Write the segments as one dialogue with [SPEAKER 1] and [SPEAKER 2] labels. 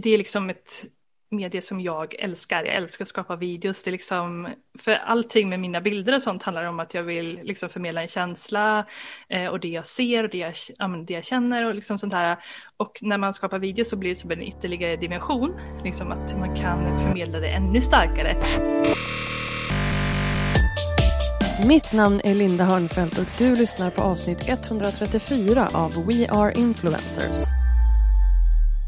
[SPEAKER 1] Det är liksom ett medie som jag älskar. Jag älskar att skapa videos. Det är liksom, för allting med mina bilder och sånt handlar om att jag vill liksom förmedla en känsla eh, och det jag ser och det jag, ja, det jag känner och liksom sånt här. Och när man skapar videos så blir det som en ytterligare dimension, liksom att man kan förmedla det ännu starkare.
[SPEAKER 2] Mitt namn är Linda Hörnfeldt och du lyssnar på avsnitt 134 av We Are Influencers.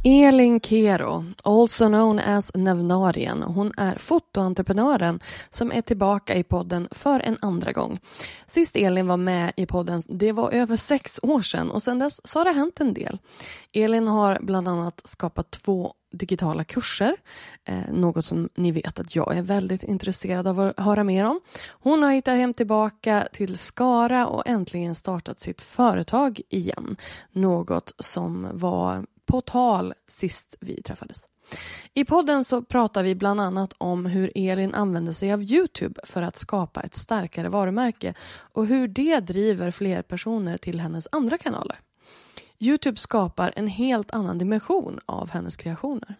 [SPEAKER 2] Elin Kero, also known as Nevnarien, hon är fotoentreprenören som är tillbaka i podden för en andra gång. Sist Elin var med i podden, det var över sex år sedan och sedan dess så har det hänt en del. Elin har bland annat skapat två digitala kurser, eh, något som ni vet att jag är väldigt intresserad av att höra mer om. Hon har hittat hem tillbaka till Skara och äntligen startat sitt företag igen, något som var på tal sist vi träffades. I podden så pratar vi bland annat om hur Elin använder sig av Youtube för att skapa ett starkare varumärke och hur det driver fler personer till hennes andra kanaler. Youtube skapar en helt annan dimension av hennes kreationer.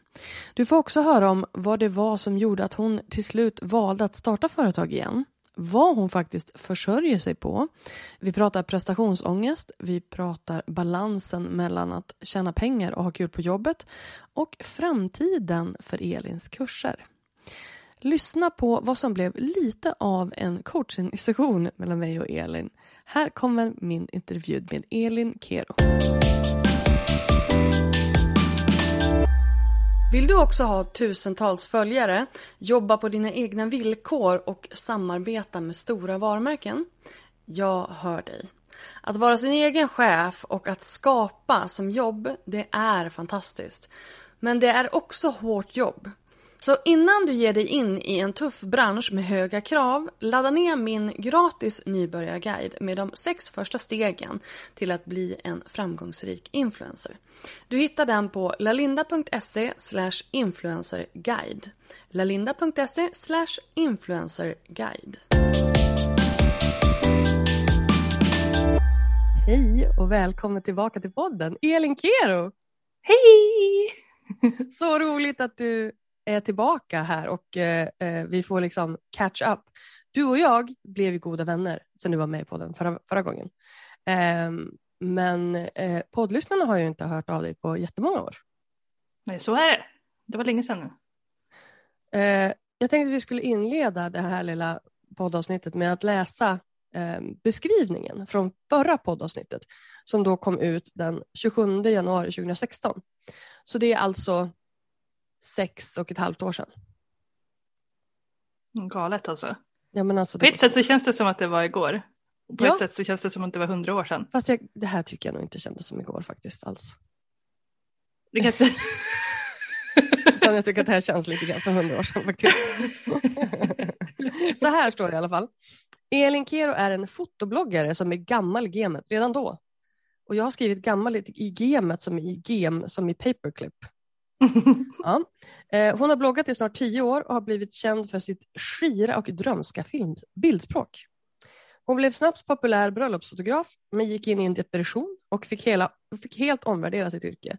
[SPEAKER 2] Du får också höra om vad det var som gjorde att hon till slut valde att starta företag igen vad hon faktiskt försörjer sig på. Vi pratar prestationsångest, vi pratar balansen mellan att tjäna pengar och ha kul på jobbet och framtiden för Elins kurser. Lyssna på vad som blev lite av en coaching-session mellan mig och Elin. Här kommer min intervju med Elin Kero. Vill du också ha tusentals följare, jobba på dina egna villkor och samarbeta med stora varumärken? Jag hör dig. Att vara sin egen chef och att skapa som jobb, det är fantastiskt. Men det är också hårt jobb. Så innan du ger dig in i en tuff bransch med höga krav, ladda ner min gratis nybörjarguide med de sex första stegen till att bli en framgångsrik influencer. Du hittar den på lalinda.se influencerguide. lalinda.se influencerguide. Hej och välkommen tillbaka till podden, Elin Kero!
[SPEAKER 1] Hej!
[SPEAKER 2] Så roligt att du är tillbaka här och eh, eh, vi får liksom catch up. Du och jag blev ju goda vänner sen du var med på den förra, förra gången. Eh, men eh, poddlyssnarna har ju inte hört av dig på jättemånga år.
[SPEAKER 1] Nej, så är det. Det var länge sedan nu.
[SPEAKER 2] Eh, jag tänkte att vi skulle inleda det här lilla poddavsnittet med att läsa eh, beskrivningen från förra poddavsnittet som då kom ut den 27 januari 2016. Så det är alltså sex och ett halvt år sedan.
[SPEAKER 1] Galet alltså.
[SPEAKER 2] Ja, men alltså
[SPEAKER 1] på ett sätt så känns det som att det var igår. På
[SPEAKER 2] Ja.
[SPEAKER 1] ett sätt så känns det som att det var hundra år sedan.
[SPEAKER 2] Fast jag, det här tycker jag nog inte kändes som igår faktiskt alls.
[SPEAKER 1] Det kanske...
[SPEAKER 2] Utan jag tycker att det här känns lite grann som hundra år sedan faktiskt. Så här står det i alla fall. Elin Kero är en fotobloggare som är gammal i gamet redan då. Och jag har skrivit gammal i gamet som i gem som i paperclip. Ja. Eh, Hon har bloggat i snart tio år och har blivit känd för sitt skira och drömska film, bildspråk. Hon blev snabbt populär bröllopsfotograf men gick in i en depression och fick, hela, fick helt omvärdera sitt yrke.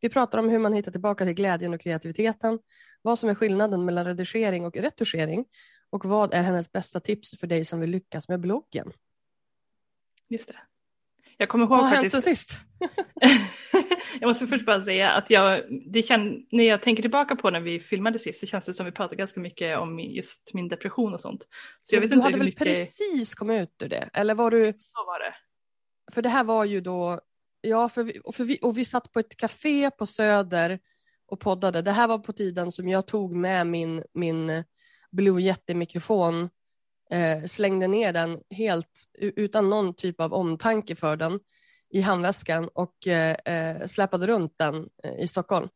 [SPEAKER 2] Vi pratar om hur man hittar tillbaka till glädjen och kreativiteten, vad som är skillnaden mellan redigering och retuschering och vad är hennes bästa tips för dig som vill lyckas med bloggen?
[SPEAKER 1] Just det. Jag kommer ihåg
[SPEAKER 2] Vad har hänt sen sist?
[SPEAKER 1] jag måste först bara säga att jag, det kän, när jag tänker tillbaka på när vi filmade sist så känns det som vi pratade ganska mycket om just min depression och sånt. Så jag vet
[SPEAKER 2] du
[SPEAKER 1] inte
[SPEAKER 2] hade väl
[SPEAKER 1] mycket...
[SPEAKER 2] precis kommit ut ur det? Eller var du,
[SPEAKER 1] Så var det.
[SPEAKER 2] för det här var ju då, ja, för vi, och, för vi, och vi satt på ett café på Söder och poddade. Det här var på tiden som jag tog med min, min Blue Yeti-mikrofon, eh, slängde ner den helt utan någon typ av omtanke för den i handväskan och eh, eh, släpade runt den eh, i Stockholm.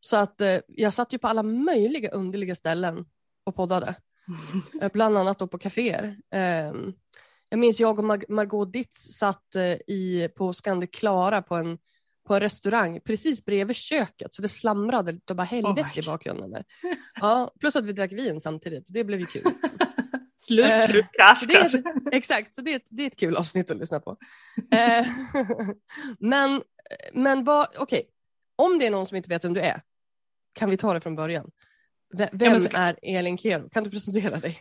[SPEAKER 2] Så att eh, jag satt ju på alla möjliga underliga ställen och poddade. Eh, Bland annat då på kaféer. Eh, jag minns jag och Mar- Margot Ditz satt i, på Scandic Klara på en, på en restaurang precis bredvid köket så det slamrade lite bara helvete
[SPEAKER 1] Oj.
[SPEAKER 2] i bakgrunden. Där. Ja, plus att vi drack vin samtidigt det blev ju kul.
[SPEAKER 1] Slut,
[SPEAKER 2] Eh,
[SPEAKER 1] slut, krasch,
[SPEAKER 2] Så det är
[SPEAKER 1] krasch.
[SPEAKER 2] ett, exakt, så det är, ett, det är ett kul avsnitt att lyssna på. Eh, men men vad, okej, om det är någon som inte vet vem du är, kan vi ta det från början? V- Vem
[SPEAKER 1] såklart.
[SPEAKER 2] är Elin Kero? Kan du presentera dig?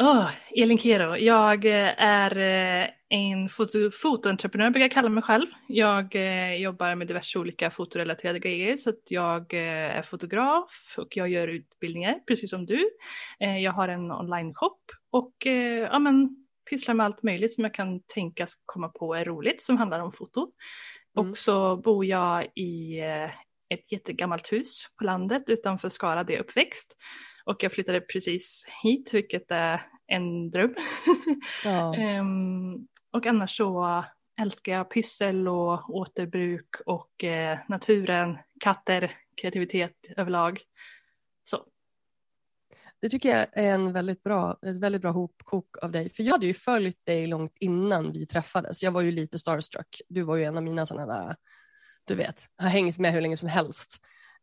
[SPEAKER 1] Åh, Elin Kero. Jag eh, är eh, en foto, fotoentreprenör brukar jag kalla mig själv. Jag eh, jobbar med diverse olika fotorelaterade grejer så att jag eh, är fotograf och jag gör utbildningar precis som du. Eh, jag har en online-shop och eh, ja, men, pysslar med allt möjligt som jag kan tänkas komma på är roligt som handlar om foto.
[SPEAKER 2] Mm.
[SPEAKER 1] Och så bor jag i eh, ett jättegammalt hus på landet utanför Skara där jag är uppväxt. Och jag flyttade precis hit, vilket är en dröm.
[SPEAKER 2] Ja.
[SPEAKER 1] Ehm, och annars så älskar jag pyssel och återbruk och eh, naturen, katter, kreativitet överlag.
[SPEAKER 2] Det tycker jag är en väldigt bra, ett väldigt bra hopkok av dig. För jag hade ju följt dig långt innan vi träffades. Jag var ju lite starstruck. Du var ju en av mina sådana där, du vet, har hängt med hur länge som helst.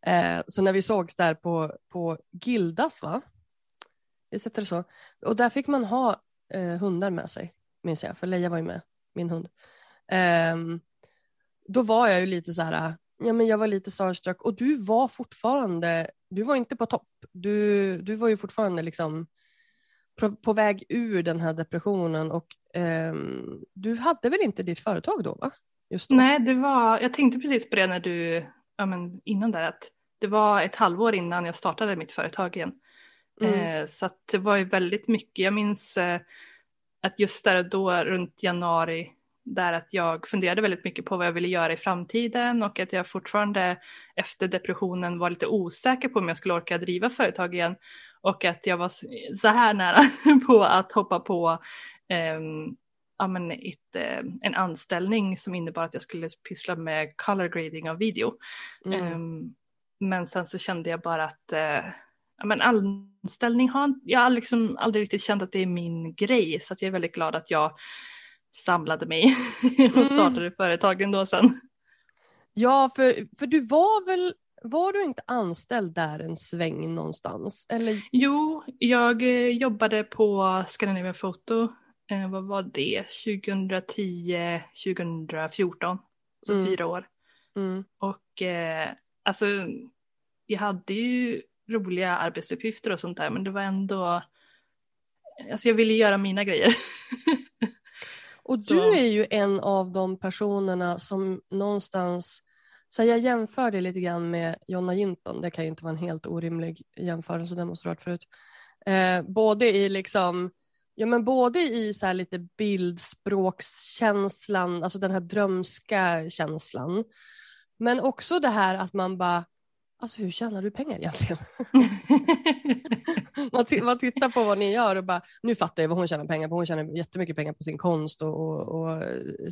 [SPEAKER 2] Eh, så när vi sågs där på, på Gildas, va? Vi sätter det så. Och där fick man ha eh, hundar med sig, minns jag. För Leia var ju med, min hund. Eh, då var jag ju lite så här, ja men jag var lite starstruck och du var fortfarande, du var inte på topp. Du, du var ju fortfarande liksom på, på väg ur den här depressionen och ehm, du hade väl inte ditt företag då va? Just då.
[SPEAKER 1] Nej, det var, jag tänkte precis på det när du, ja men innan där, att det var ett halvår innan jag startade mitt företag igen.
[SPEAKER 2] Mm.
[SPEAKER 1] Eh, så det var ju väldigt mycket, jag minns eh, att just där och då runt januari, där att jag funderade väldigt mycket på vad jag ville göra i framtiden och att jag fortfarande efter depressionen var lite osäker på om jag skulle orka driva företag igen och att jag var så här nära på att hoppa på ehm, ja, men ett, eh, en anställning som innebar att jag skulle pyssla med color grading av video.
[SPEAKER 2] Mm.
[SPEAKER 1] Ehm, men sen så kände jag bara att eh, ja, men anställning har jag har liksom aldrig riktigt känt att det är min grej så jag är väldigt glad att jag samlade mig och
[SPEAKER 2] Mm.
[SPEAKER 1] startade företagen då sen.
[SPEAKER 2] Ja, för, för du var väl, var du inte anställd där en sväng någonstans? Eller,
[SPEAKER 1] Jo, jag eh, jobbade på Scandinavian Photo, eh, vad var det, 2010, 2014, så
[SPEAKER 2] Mm.
[SPEAKER 1] fyra år.
[SPEAKER 2] mm,
[SPEAKER 1] Och eh, alltså, jag hade ju roliga arbetsuppgifter och sånt där, men det var ändå, alltså jag ville göra mina grejer.
[SPEAKER 2] Och
[SPEAKER 1] Så-
[SPEAKER 2] du är ju en av de personerna som någonstans, så jag jämför det lite grann med Jonna Jinton, det kan ju inte vara en helt orimlig jämförelse, det måste du ha hört förut. Eh, både i liksom, ja men både i så här lite bildspråkskänslan, alltså den här drömska känslan, men också det här att man bara, alltså hur tjänar du pengar egentligen? man, man tittar på vad ni gör och bara, nu fattar jag vad hon tjänar pengar på. Hon tjänar jättemycket pengar på sin konst och, och, och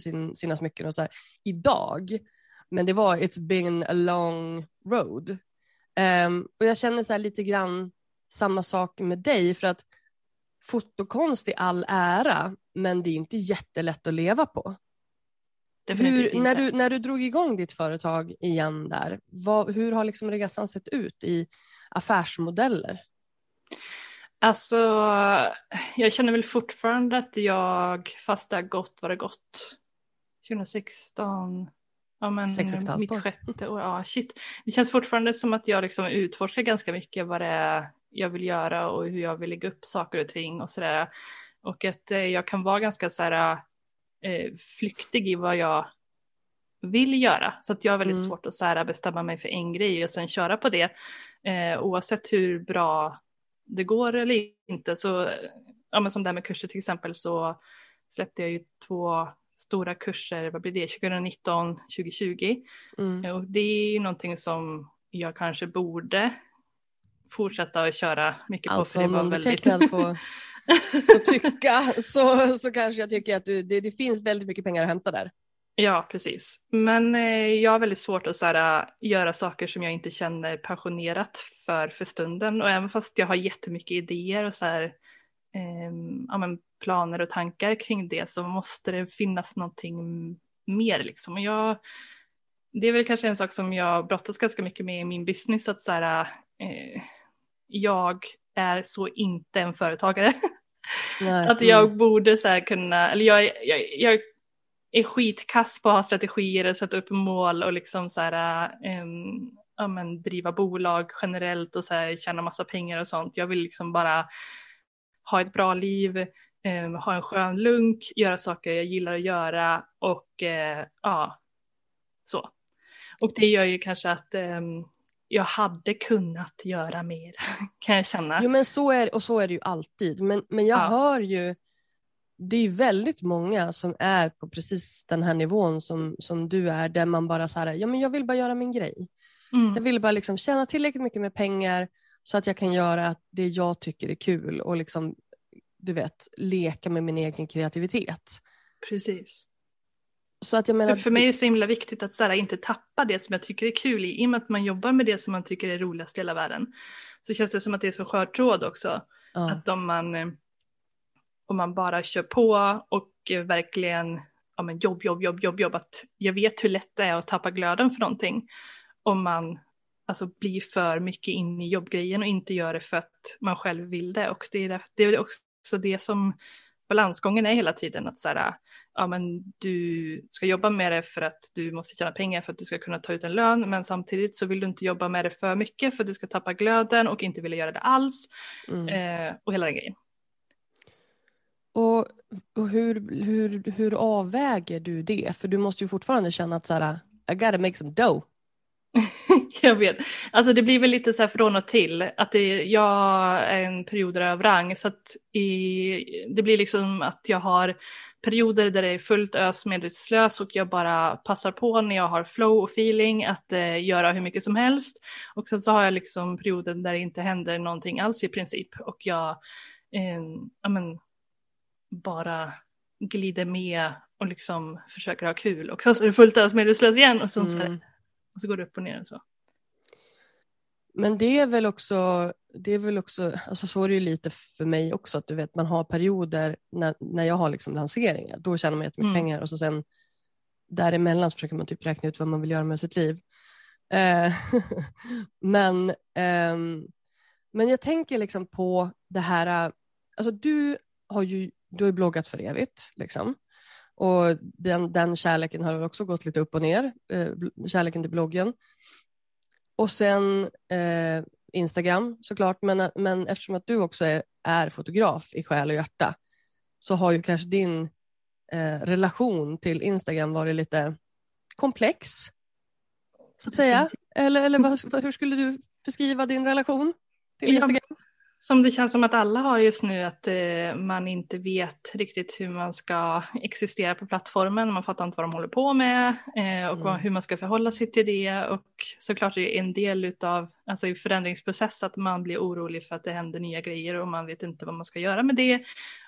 [SPEAKER 2] sin, sina smycken och så här idag. Men det var, it's been a long road. Ehm, och jag känner så här lite grann samma sak med dig för att fotokonst är all ära, men det är inte jättelätt att leva på. Hur, när, du, när du drog igång ditt företag igen där, vad, hur har liksom resan sett ut i affärsmodeller?
[SPEAKER 1] Alltså, jag känner väl fortfarande att jag, fast det har gått vad det gått, 2016, ja men mitt
[SPEAKER 2] år.
[SPEAKER 1] sjätte år, ja shit. Det känns fortfarande som att jag liksom utforskar ganska mycket vad det är jag vill göra och hur jag vill lägga upp saker och ting och sådär. Och att eh, jag kan vara ganska så här eh, flyktig i vad jag vill göra. Så att jag har väldigt
[SPEAKER 2] Mm.
[SPEAKER 1] svårt att så här bestämma mig för en grej och sen köra på det. Eh, oavsett hur bra det går eller inte. Så, ja, men som det här med kurser till exempel så släppte jag ju två stora kurser, vad blir det, 2019, 2020.
[SPEAKER 2] Mm.
[SPEAKER 1] Och det är ju någonting som jag kanske borde fortsätta att köra mycket på.
[SPEAKER 2] Alltså
[SPEAKER 1] för det
[SPEAKER 2] om
[SPEAKER 1] var väldigt...
[SPEAKER 2] undertecknad och tycka så, så kanske jag tycker att du, det, det finns väldigt mycket pengar att hämta där.
[SPEAKER 1] Ja, precis. Men eh, jag har väldigt svårt att så här, äh, göra saker som jag inte känner passionerat för för stunden. Och även fast jag har jättemycket idéer och så här, ehm, ja, men planer och tankar kring det så måste det finnas någonting mer. Liksom. Och jag, det är väl kanske en sak som jag brottas ganska mycket med i min business. Att så här, eh, jag är så inte en företagare.
[SPEAKER 2] Nej,
[SPEAKER 1] Att jag borde så här kunna, eller jag, jag, jag är skitkass på att ha strategier och sätta upp mål och liksom så här, um, ja, men driva bolag generellt och så här, tjäna massa pengar och sånt. Jag vill liksom bara ha ett bra liv, um, ha en skön lunk, göra saker jag gillar att göra och uh, ja, så. Och det gör ju kanske att um, jag hade kunnat göra mer, kan jag känna.
[SPEAKER 2] Jo men så är, och så är det ju alltid. Men, men jag
[SPEAKER 1] Ja.
[SPEAKER 2] hör ju, det är väldigt många som är på precis den här nivån som, som du är, där man bara så här, ja men jag vill bara göra min grej.
[SPEAKER 1] Mm.
[SPEAKER 2] Jag vill bara liksom tjäna tillräckligt mycket med pengar så att jag kan göra det jag tycker är kul och liksom, du vet, leka med min egen kreativitet.
[SPEAKER 1] Precis.
[SPEAKER 2] Så att jag menar,
[SPEAKER 1] För, mig är det så himla viktigt att så inte tappa det som jag tycker är kul i. I och med att man jobbar med det som man tycker är roligast i hela världen. Så känns det som att det är så skör tråd också.
[SPEAKER 2] ja,
[SPEAKER 1] Att om man, eh, om man bara kör på och eh, verkligen ja, men jobb, jobb, jobb, jobb, jobb. Att jag vet hur lätt det är att tappa glöden för någonting. Om man alltså, blir för mycket in i jobbgrejen och inte gör det för att man själv vill det. Och det är, det är också det som balansgången är hela tiden. Att så här, ja, men du ska jobba med det för att du måste tjäna pengar för att du ska kunna ta ut en lön. Men samtidigt så vill du inte jobba med det för mycket för att du ska tappa glöden och inte vilja göra det alls.
[SPEAKER 2] mm.
[SPEAKER 1] Eh, och hela den grejen.
[SPEAKER 2] Och, och hur, hur, hur avväger du det? För du måste ju fortfarande känna att så här, I gotta make some dough.
[SPEAKER 1] Jag vet. Alltså det blir väl lite så här från och till. Att det, jag är en perioder av rang. Så att i, det blir liksom att jag har perioder där det är fullt ös medvetslös och jag bara passar på när jag har flow och feeling att eh, göra hur mycket som helst. Och sen så har jag liksom perioder där det inte händer någonting alls i princip. Och jag eh, ja, men, bara glider med och liksom försöker ha kul. Och sen så är det fullt ös medvetslös igen och sen så,
[SPEAKER 2] Mm.
[SPEAKER 1] och så går det upp och ner och så.
[SPEAKER 2] Men det är väl också, det är väl också, alltså så är det ju lite för mig också, att du vet man har perioder när, när jag har liksom lanseringar, då tjänar man jättemycket
[SPEAKER 1] Mm.
[SPEAKER 2] pengar och så sen däremellan så försöker man typ räkna ut vad man vill göra med sitt liv. Eh, men, ehm, men jag tänker liksom på det här, alltså du har ju, du har bloggat för evigt liksom. Och den, den kärleken har också gått lite upp och ner, eh, kärleken till bloggen. Och sen eh, Instagram såklart, men, men eftersom att du också är, är fotograf i själ och hjärta så har ju kanske din eh, relation till Instagram varit lite komplex, så att säga. Eller, eller vad, hur skulle du beskriva din relation till Instagram?
[SPEAKER 1] Som det känns som att alla har just nu att eh, man inte vet riktigt hur man ska existera på plattformen. Man fattar inte vad de håller på med eh, och vad,
[SPEAKER 2] Mm.
[SPEAKER 1] hur man ska förhålla sig till det. Och såklart är det en del utav alltså i förändringsprocess att man blir orolig för att det händer nya grejer och man vet inte vad man ska göra med det.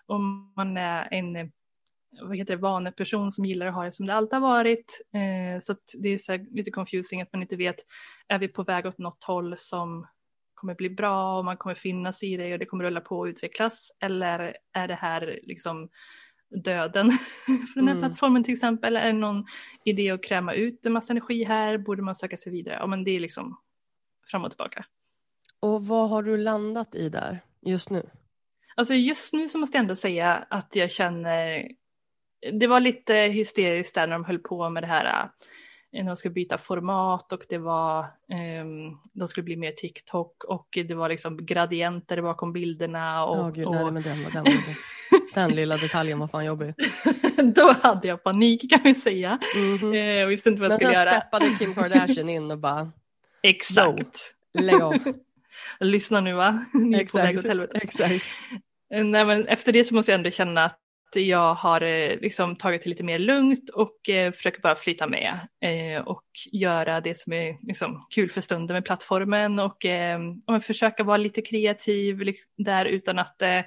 [SPEAKER 1] Och man är en vad heter det, vaneperson som gillar att ha det som det alltid har varit. Eh, så det är så lite confusing att man inte vet, är vi på väg åt något håll som kommer bli bra och man kommer finnas i det och det kommer rulla på och utvecklas? Eller är det här liksom döden för den här
[SPEAKER 2] Mm.
[SPEAKER 1] plattformen till exempel? Är det någon idé att kräma ut en massa energi här? Borde man söka sig vidare? Ja men det är liksom fram och tillbaka.
[SPEAKER 2] Och vad har du landat i där just nu?
[SPEAKER 1] Alltså just nu så måste jag ändå säga att jag känner, det var lite hysteriskt där när de höll på med det här, de skulle byta format och det var, um, de skulle bli mer TikTok och det var liksom gradienter bakom bilderna. Och,
[SPEAKER 2] oh, gud,
[SPEAKER 1] och...
[SPEAKER 2] nej, men den, den, den, den lilla detaljen var fan jobbig.
[SPEAKER 1] Då hade jag panik kan vi säga.
[SPEAKER 2] Mm -hmm.
[SPEAKER 1] Jag visste inte vad jag skulle göra.
[SPEAKER 2] Men sen steppade Kim Kardashian in och bara
[SPEAKER 1] Exakt.
[SPEAKER 2] Lägg av.
[SPEAKER 1] Lyssna nu va, ni är
[SPEAKER 2] exakt,
[SPEAKER 1] på väg åt helvete.
[SPEAKER 2] Exakt.
[SPEAKER 1] Nej, men efter det så måste jag ändå känna att jag har eh, liksom tagit det lite mer lugnt och eh, försöker bara flyta med eh, och göra det som är liksom, kul för stunden med plattformen och, eh, och försöka vara lite kreativ liksom, där utan att eh,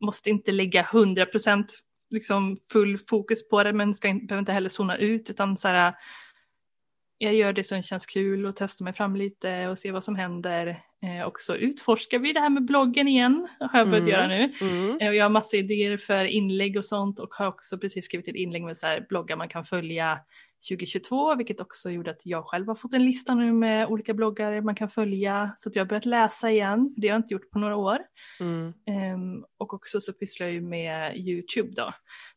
[SPEAKER 1] måste inte lägga 100 procent liksom full fokus på det men ska inte, behöver inte heller zona ut utan så här jag gör det som känns kul och testar mig fram lite och ser vad som händer. Eh, och så utforskar vi det här med bloggen igen, har jag börjat mm. göra nu. Mm. Eh, jag har massa idéer för inlägg och sånt och har också precis skrivit ett inlägg med så här bloggar man kan följa 2022, vilket också gjorde att jag själv har fått en lista nu med olika bloggar man kan följa. Så att jag har börjat läsa igen, för det har jag inte gjort på några år. Mm. Um, och också så pysslar jag ju med YouTube då,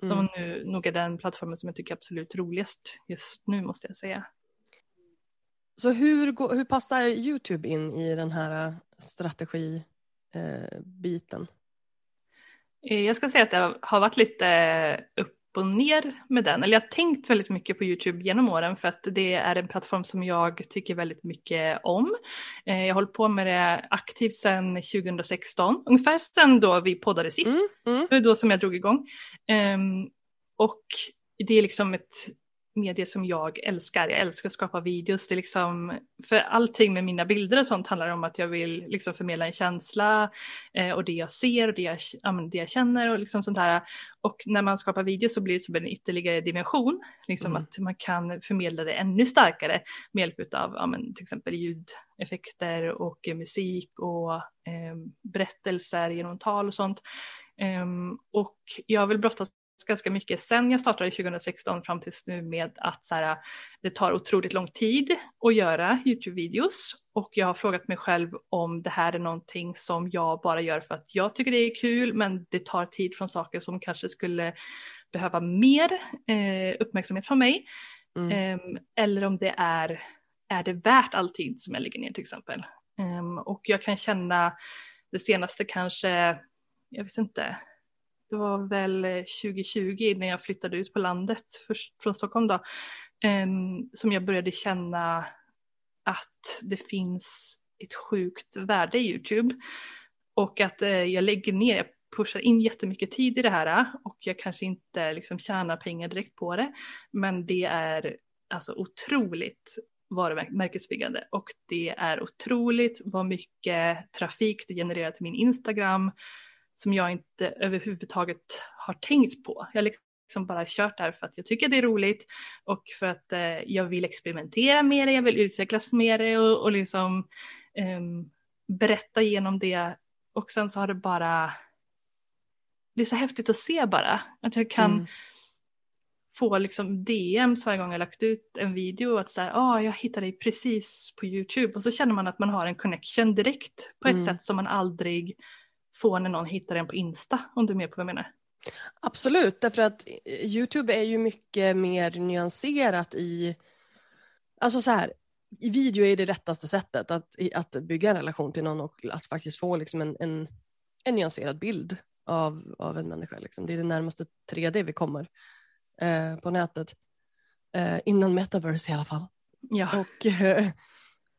[SPEAKER 1] som mm. nu nog är den plattformen som jag tycker är absolut roligast just nu måste jag säga.
[SPEAKER 2] Så hur, hur passar Youtube in i den här strategibiten?
[SPEAKER 1] Eh, jag ska säga att det har varit lite upp och ner med den. Eller jag har tänkt väldigt mycket på Youtube genom åren för att det är en plattform som jag tycker väldigt mycket om. Eh, jag har hållit på med det aktivt sedan 2016, ungefär sedan då vi poddade sist. Mm, mm. Det var då som jag drog igång. Ehm, och det är liksom ett medie som jag älskar. Jag älskar att skapa videos. Det är liksom, för allting med mina bilder och sånt handlar om att jag vill liksom förmedla en känsla eh, och det jag ser och det jag, det jag känner och liksom sånt här. Och när man skapar videos så blir det som en ytterligare dimension, liksom mm. att man kan förmedla det ännu starkare med hjälp av ja, men, till exempel ljudeffekter och eh, musik och eh, berättelser genom tal och sånt. Um, och jag vill brottas ganska mycket sen jag startade 2016 fram tills nu med att så här, det tar otroligt lång tid att göra Youtube-videos och jag har frågat mig själv om det här är någonting som jag bara gör för att jag tycker det är kul men det tar tid från saker som kanske skulle behöva mer eh, uppmärksamhet från mig. Mm. Eh, eller om det är, är det värt all tid som jag lägger ner till exempel. Eh, och jag kan känna det senaste kanske, jag vet inte, det var väl eh, 2020 när jag flyttade ut på landet först från Stockholm då, ehm, som jag började känna att det finns ett sjukt värde i YouTube. Och att eh, jag lägger ner, jag pushar in jättemycket tid i det här och jag kanske inte liksom tjänar pengar direkt på det, men det är alltså otroligt varumärkesbyggande. Och det är otroligt vad mycket trafik det genererar till min Instagram som jag inte överhuvudtaget har tänkt på. Jag har liksom bara kört där för att jag tycker det är roligt och för att eh, jag vill experimentera med det, jag vill utvecklas med det och, och liksom eh, berätta genom det. Och sen så har det bara, det är så häftigt att se bara, att jag kan mm. få liksom DMs varje gång jag lagt ut en video att så här, ah, jag hittade dig precis på YouTube och så känner man att man har en connection direkt på ett mm. sätt som man aldrig få när någon hittar den på Insta, om du är med på vad jag menar.
[SPEAKER 2] Absolut, därför att Youtube är ju mycket mer nyanserat i, alltså så här, i video är det rättaste sättet att, att bygga en relation till någon och att faktiskt få liksom en, en, en nyanserad bild av, av en människa. Liksom. Det är det närmaste 3D vi kommer eh, på nätet. Eh, innan metaverse i alla fall.
[SPEAKER 1] Ja.
[SPEAKER 2] Och, eh,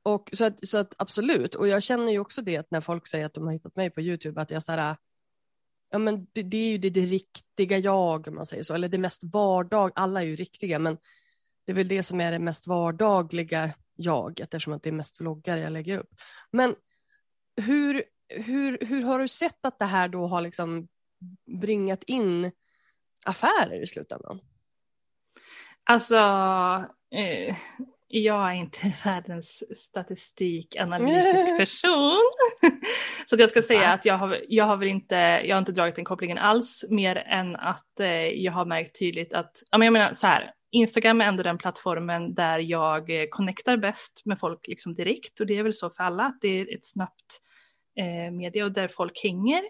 [SPEAKER 2] och så att, så att absolut, och jag känner ju också det att när folk säger att de har hittat mig på YouTube, att jag så här, äh, ja men det, det är ju det, det riktiga jag, om man säger så, eller det mest vardag, alla är ju riktiga, men det är väl det som är det mest vardagliga jag, eftersom att det är mest vloggar jag lägger upp. Men hur, hur, hur har du sett att det här då har liksom bringat in affärer i slutändan?
[SPEAKER 1] Alltså, eh, jag är inte världens statistikanalytisk person. så jag ska säga att jag har, jag har väl inte, jag har inte dragit den kopplingen alls mer än att eh, jag har märkt tydligt att, ja men jag menar så här, Instagram är ändå den plattformen där jag eh, connectar bäst med folk liksom direkt och det är väl så för alla att det är ett snabbt eh, media och där folk hänger.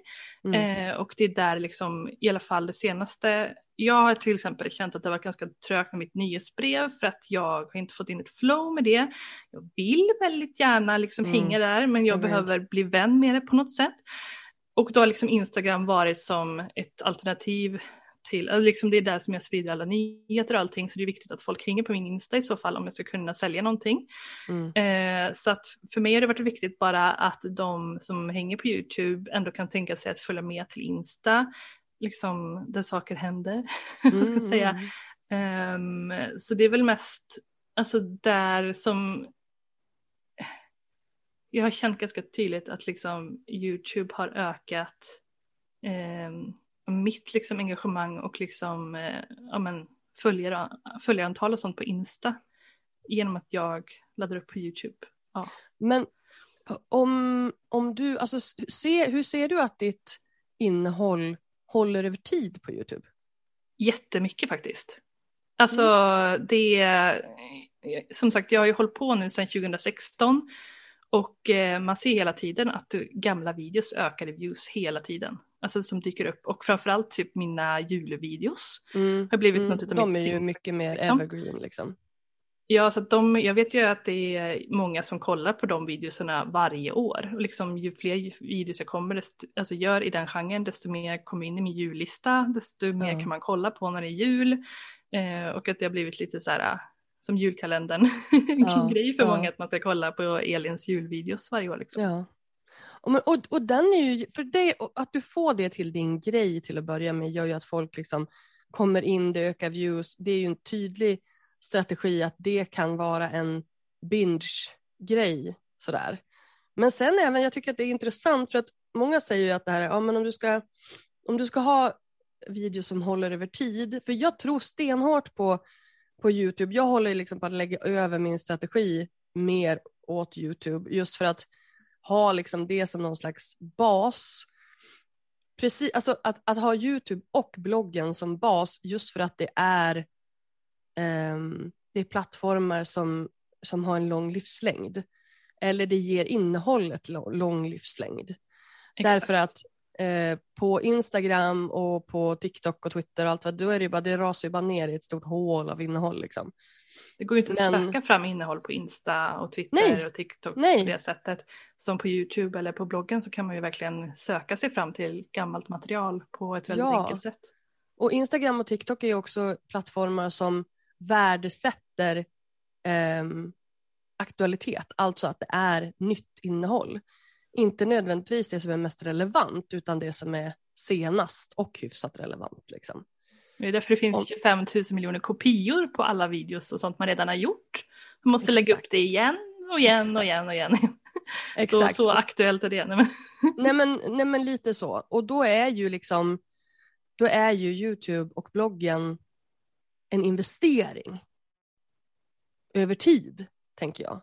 [SPEAKER 2] Mm.
[SPEAKER 1] Eh, och det är där liksom i alla fall det senaste, jag har till exempel känt att det var ganska trögt med mitt nyhetsbrev för att jag har inte fått in ett flow med det. Jag vill väldigt gärna liksom
[SPEAKER 2] Mm.
[SPEAKER 1] hänga där men jag
[SPEAKER 2] vet.
[SPEAKER 1] behöver bli vän med det på något sätt. Och då har liksom Instagram varit som ett alternativ till, liksom det är där som jag sprider alla nyheter och allting så det är viktigt att folk hänger på min Insta i så fall om jag ska kunna sälja någonting.
[SPEAKER 2] Mm.
[SPEAKER 1] Eh, så att för mig har det varit viktigt bara att de som hänger på YouTube ändå kan tänka sig att följa med till Insta, liksom där saker händer. vad ska säga.
[SPEAKER 2] Mm.
[SPEAKER 1] Ehm, så det är väl mest alltså där som jag har känt ganska tydligt att liksom YouTube har ökat ehm, mitt liksom engagemang och liksom eh, ja, men följare, följarantal och sånt på Insta genom att jag laddar upp på YouTube.
[SPEAKER 2] Men om, om du, alltså se, hur ser du att ditt innehåll håller över tid på YouTube?
[SPEAKER 1] Jättemycket faktiskt. Alltså det är, som sagt jag har ju hållit på nu sedan 2016 och eh, man ser hela tiden att gamla videos ökar i views hela tiden. Alltså som dyker upp och framförallt typ mina julvideos
[SPEAKER 2] Mm.
[SPEAKER 1] har blivit
[SPEAKER 2] Mm.
[SPEAKER 1] något utav
[SPEAKER 2] De
[SPEAKER 1] mitt
[SPEAKER 2] är ju mycket mer
[SPEAKER 1] liksom.
[SPEAKER 2] evergreen liksom.
[SPEAKER 1] Ja, så de, jag vet ju att det är många som kollar på de videorna varje år. Och liksom ju fler videos jag kommer, desto, alltså gör i den genren, desto mer kommer in i min jullista, desto mer kan man kolla på när det är jul. Eh, och att det har blivit lite så här, som julkalendern, en
[SPEAKER 2] Ja,
[SPEAKER 1] grej för
[SPEAKER 2] ja.
[SPEAKER 1] många att man ska kolla på Elins julvideos varje år. Liksom.
[SPEAKER 2] Ja. Och, och, och den är ju, för det, att du får det till din grej till att börja med gör ju att folk liksom kommer in, det ökar views. Det är ju en tydlig strategi att det kan vara en binge-grej sådär. Men sen även, jag tycker att det är intressant för att många säger ju att det här är, ja men om du ska, om du ska ha videos som håller över tid, för jag tror stenhårt på, på YouTube, jag håller liksom på att lägga över min strategi mer åt YouTube just för att ha liksom det som någon slags bas. Precis, alltså att, att ha YouTube och bloggen som bas just för att det är, det är plattformar som, som har en lång livslängd. Eller det ger innehållet lång, livslängd.
[SPEAKER 1] Exakt.
[SPEAKER 2] Därför att eh, på Instagram och på TikTok och Twitter och allt vad, då är det ju bara, det rasar ju bara ner i ett stort hål av innehåll liksom.
[SPEAKER 1] Det går ju inte att
[SPEAKER 2] Men-
[SPEAKER 1] söka fram innehåll på Insta och Twitter
[SPEAKER 2] Nej.
[SPEAKER 1] och TikTok
[SPEAKER 2] Nej.
[SPEAKER 1] på det sättet. Som på YouTube eller på bloggen så kan man ju verkligen söka sig fram till gammalt material på ett väldigt
[SPEAKER 2] Ja.
[SPEAKER 1] enkelt sätt.
[SPEAKER 2] Och Instagram och TikTok är också plattformar som värdesätter ehm, aktualitet, alltså att det är nytt innehåll. Inte nödvändigtvis det som är mest relevant, utan det som är senast och hyfsat relevant. Liksom.
[SPEAKER 1] Det är därför det finns
[SPEAKER 2] Om-
[SPEAKER 1] 25 000 miljoner kopior på alla videos och sånt man redan har gjort. Man måste lägga upp
[SPEAKER 2] Exakt.
[SPEAKER 1] det igen och igen och
[SPEAKER 2] Exakt.
[SPEAKER 1] igen och igen. Så,
[SPEAKER 2] Exakt.
[SPEAKER 1] så aktuellt är det. Nej, men,
[SPEAKER 2] nej, men, nej men lite så. Och då är ju liksom, då är ju YouTube och bloggen en investering över tid, tänker jag.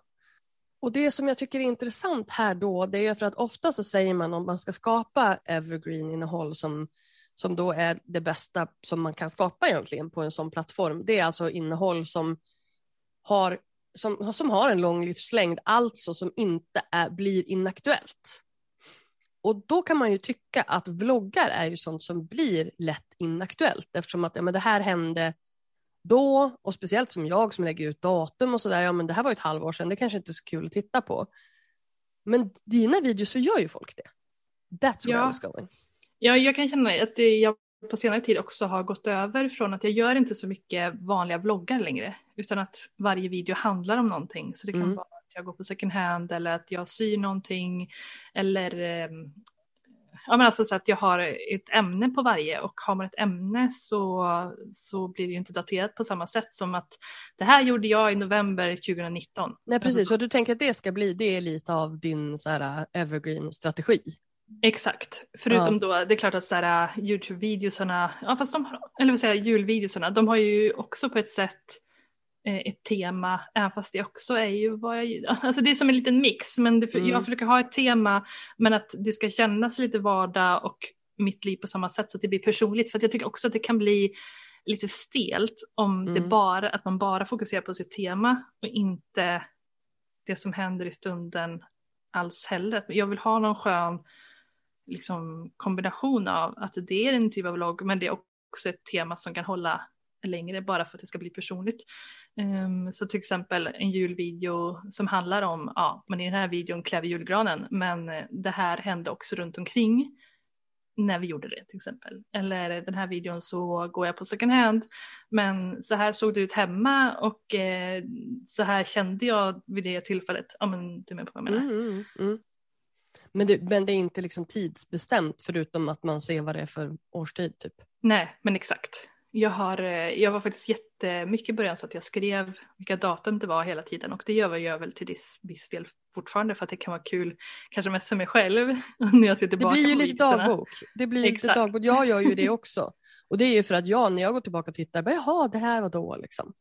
[SPEAKER 2] Och det som jag tycker är intressant här då, det är för att ofta så säger man om man ska skapa evergreen-innehåll som, som då är det bästa som man kan skapa egentligen på en sån plattform. Det är alltså innehåll som har, som, som har en lång livslängd, alltså som inte är, blir inaktuellt. Och då kan man ju tycka att vloggar är ju sånt som blir lätt inaktuellt eftersom att ja, men det här hände då och speciellt som jag som lägger ut datum och sådär, ja men det här var ju ett halvår sedan, det kanske inte är så kul att titta på. Men dina videos så gör ju folk det. That's where
[SPEAKER 1] Ja.
[SPEAKER 2] I was going.
[SPEAKER 1] ja, jag kan känna att jag på senare tid också har gått över från att jag gör inte så mycket vanliga vloggar längre. Utan att varje video handlar om någonting. Så det kan
[SPEAKER 2] Mm.
[SPEAKER 1] vara att jag går på second hand eller att jag syr någonting. Eller ehm, ja, men alltså så att jag har ett ämne på varje och har man ett ämne så, så blir det ju inte daterat på samma sätt som att det här gjorde jag i november 2019.
[SPEAKER 2] Nej precis,
[SPEAKER 1] Alltså,
[SPEAKER 2] så du tänker att det ska bli, det är lite av din så här, evergreen-strategi.
[SPEAKER 1] Exakt, förutom då, det är klart att så här, Youtube-videosarna, ja fast de, har- eller vad säger julvideosarna, de har ju också på ett sätt ett tema, även fast det också är ju vad jag, alltså det är som en liten mix, men det,
[SPEAKER 2] Mm.
[SPEAKER 1] jag försöker ha ett tema, men att det ska kännas lite vardag och mitt liv på samma sätt så att det blir personligt, för att jag tycker också att det kan bli lite stelt om det
[SPEAKER 2] Mm.
[SPEAKER 1] bara, att man bara fokuserar på sitt tema och inte det som händer i stunden alls heller. Jag vill ha någon skön liksom, kombination av att det är en typ av vlogg men det är också ett tema som kan hålla längre bara för att det ska bli personligt. Um, så till exempel en julvideo som handlar om, ja men i den här videon klär vi julgranen men det här hände också runt omkring när vi gjorde det till exempel. Eller den här videon så går jag på second hand men så här såg det ut hemma och eh, så här kände jag vid det tillfället. Ja men du med på vad jag menar.
[SPEAKER 2] Mm, mm, mm. Men, det, men det är inte liksom tidsbestämt förutom att man ser vad det är för årstid typ?
[SPEAKER 1] Nej men exakt. Jag, har, eh, jag var faktiskt jättemycket i början så att jag skrev vilka datum det var hela tiden och det gör jag väl till viss, del fortfarande för att det kan vara kul, kanske mest för mig själv när jag tillbaka
[SPEAKER 2] Det blir ju lite dagbok. Det blir
[SPEAKER 1] Exakt.
[SPEAKER 2] lite dagbok. Jag gör ju det också. Och det är ju för att jag när jag går tillbaka och tittar, bara, jaha det här var då liksom.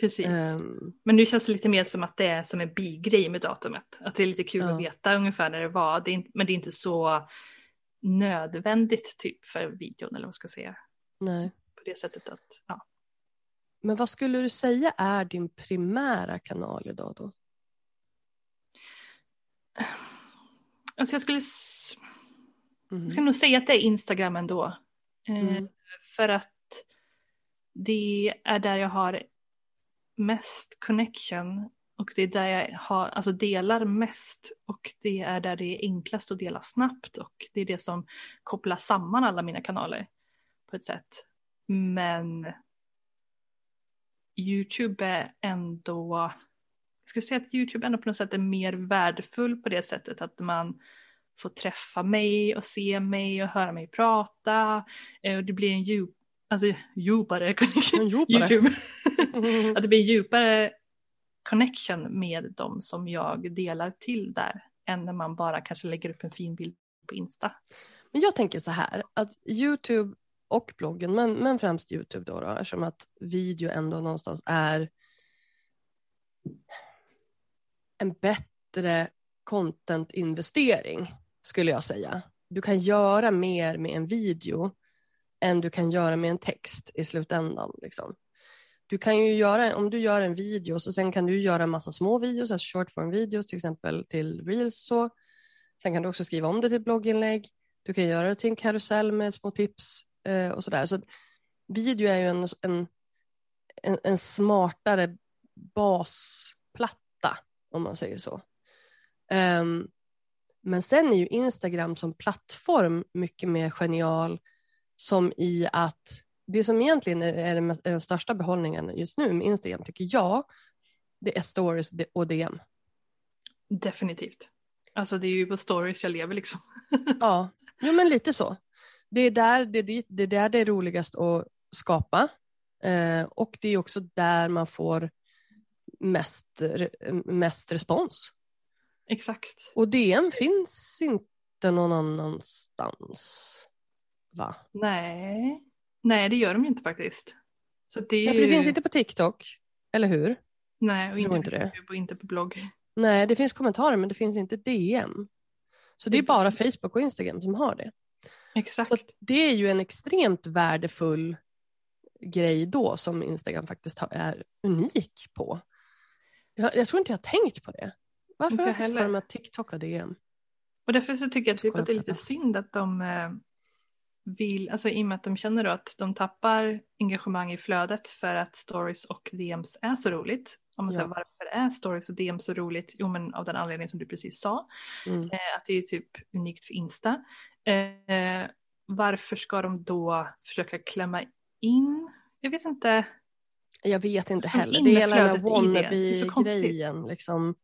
[SPEAKER 1] Precis.
[SPEAKER 2] Um,
[SPEAKER 1] Men nu känns det lite mer som att det är som en bigrej med datumet. Att det är lite kul
[SPEAKER 2] Ja.
[SPEAKER 1] att veta ungefär när det var. Det är men det är inte så nödvändigt typ för videon eller vad man ska säga.
[SPEAKER 2] nej.
[SPEAKER 1] Det sättet att, ja.
[SPEAKER 2] Men vad skulle du säga är din primära kanal idag då?
[SPEAKER 1] Alltså jag skulle,
[SPEAKER 2] Mhm.
[SPEAKER 1] jag skulle nog säga att det är Instagram ändå. Eh,
[SPEAKER 2] Mm.
[SPEAKER 1] För att det är där jag har mest connection och det är där jag har, alltså delar mest och det är där det är enklast att dela snabbt och det är det som kopplar samman alla mina kanaler på ett sätt. Men YouTube är ändå, jag skulle säga att YouTube ändå på något sätt är mer värdefull på det sättet att man får träffa mig och se mig och höra mig prata. Eh, Och det blir en djup, alltså djupare.
[SPEAKER 2] En djupare.
[SPEAKER 1] Att det blir en djupare connection med dem som jag delar till där. Än när man bara kanske lägger upp en fin bild på Insta.
[SPEAKER 2] Men jag tänker så här, att YouTube och bloggen, men, men främst YouTube då, då, eftersom att video ändå någonstans är en bättre contentinvestering, skulle jag säga. Du kan göra mer med en video än du kan göra med en text i slutändan. Liksom. Du kan ju göra, om du gör en video så sen kan du göra en massa små videos, alltså short form videos till exempel till reels så. Sen kan du också skriva om det till ett blogginlägg. Du kan göra det till en karusell med små tips och sådär. Så video är ju en, en, en, en smartare basplatta om man säger så. Ehm, men sen är ju Instagram som plattform mycket mer genial som i att det som egentligen är, är, den, är den största behållningen just nu med Instagram tycker jag, det är stories och DM.
[SPEAKER 1] Definitivt. Alltså det är ju på stories jag lever liksom.
[SPEAKER 2] Ja, jo men lite så. Det är där det, det, det, är där det är roligast att skapa. Eh, och det är också där man får mest, mest respons.
[SPEAKER 1] Exakt.
[SPEAKER 2] Och DM finns inte någon annanstans. Va?
[SPEAKER 1] Nej. Nej det gör de inte faktiskt. Så det är ju...
[SPEAKER 2] för det finns inte på TikTok, eller hur?
[SPEAKER 1] Nej, och inte
[SPEAKER 2] inte
[SPEAKER 1] på. YouTube och inte på blogg.
[SPEAKER 2] Nej, det finns kommentarer men det finns inte DM. Så det är bara Facebook och Instagram som har det.
[SPEAKER 1] Exakt.
[SPEAKER 2] Så det är ju en extremt värdefull grej då som Instagram faktiskt är unik på. Jag, jag tror inte jag har tänkt på det. Varför
[SPEAKER 1] Inte
[SPEAKER 2] har
[SPEAKER 1] jag heller.
[SPEAKER 2] för mig att TikTok har DM?
[SPEAKER 1] Och därför så tycker jag typ att det är lite synd att de eh, vill, alltså i och med att de känner då att de tappar engagemang i flödet för att stories och DMs är så roligt. Om man
[SPEAKER 2] Ja.
[SPEAKER 1] säger varför är stories och DMs så roligt? Jo men av den anledningen som du precis sa.
[SPEAKER 2] Mm.
[SPEAKER 1] Eh, att det är typ unikt för Insta. Eh, varför ska de då försöka klämma in? Jag vet inte.
[SPEAKER 2] Jag vet inte heller. Det är hela den här wannabe-grejen. Liksom,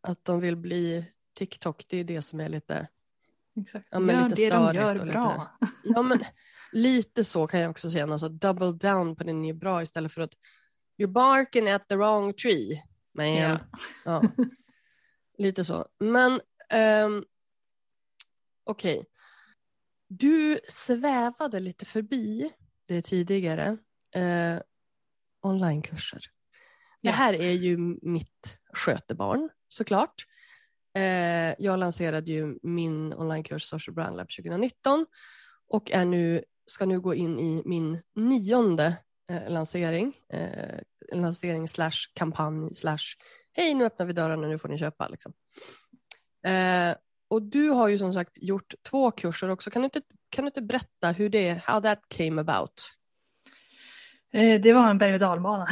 [SPEAKER 2] att de vill bli TikTok, det är det som är lite,
[SPEAKER 1] Exakt.
[SPEAKER 2] Ja, men
[SPEAKER 1] Gör
[SPEAKER 2] lite
[SPEAKER 1] det de gör
[SPEAKER 2] och
[SPEAKER 1] bra.
[SPEAKER 2] ja men lite så kan jag också känna, så double down på det ni är bra istället för att you're barking at the wrong tree, man.
[SPEAKER 1] Ja.
[SPEAKER 2] Ja. Lite så. Men um, okej. Du svävade lite förbi det tidigare. Uh, onlinekurser. Det här är ju mitt skötebarn såklart. Eh, jag lanserade ju min onlinekurs Social Brand Lab 2019 och är nu, ska nu gå in i min nionde eh, lansering. Eh, lansering slash kampanj slash hej nu öppnar vi dörrarna nu får ni köpa. Liksom. Eh, och du har ju som sagt gjort två kurser också. Kan du inte, kan du inte berätta hur det, how that came about?
[SPEAKER 1] Eh, Det var en berg och dalbana.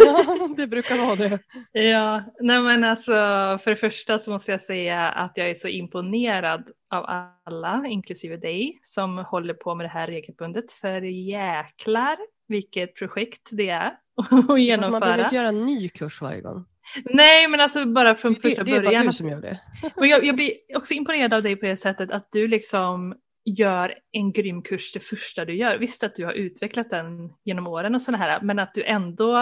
[SPEAKER 2] Ja, det brukar vara det.
[SPEAKER 1] Ja, nej men alltså för det första så måste jag säga att jag är så imponerad av alla, inklusive dig, som håller på med det här regelbundet. För jäklar vilket projekt det är att
[SPEAKER 2] Fast man behöver
[SPEAKER 1] genomföra.
[SPEAKER 2] inte göra en ny kurs varje gång.
[SPEAKER 1] Nej men alltså bara från
[SPEAKER 2] Det,
[SPEAKER 1] första
[SPEAKER 2] det är bara
[SPEAKER 1] början.
[SPEAKER 2] du som gör det.
[SPEAKER 1] Och jag, jag blir också imponerad av dig på det sättet att du liksom gör en grym kurs det första du gör. Visst att du har utvecklat den genom åren och sådana här, men att du ändå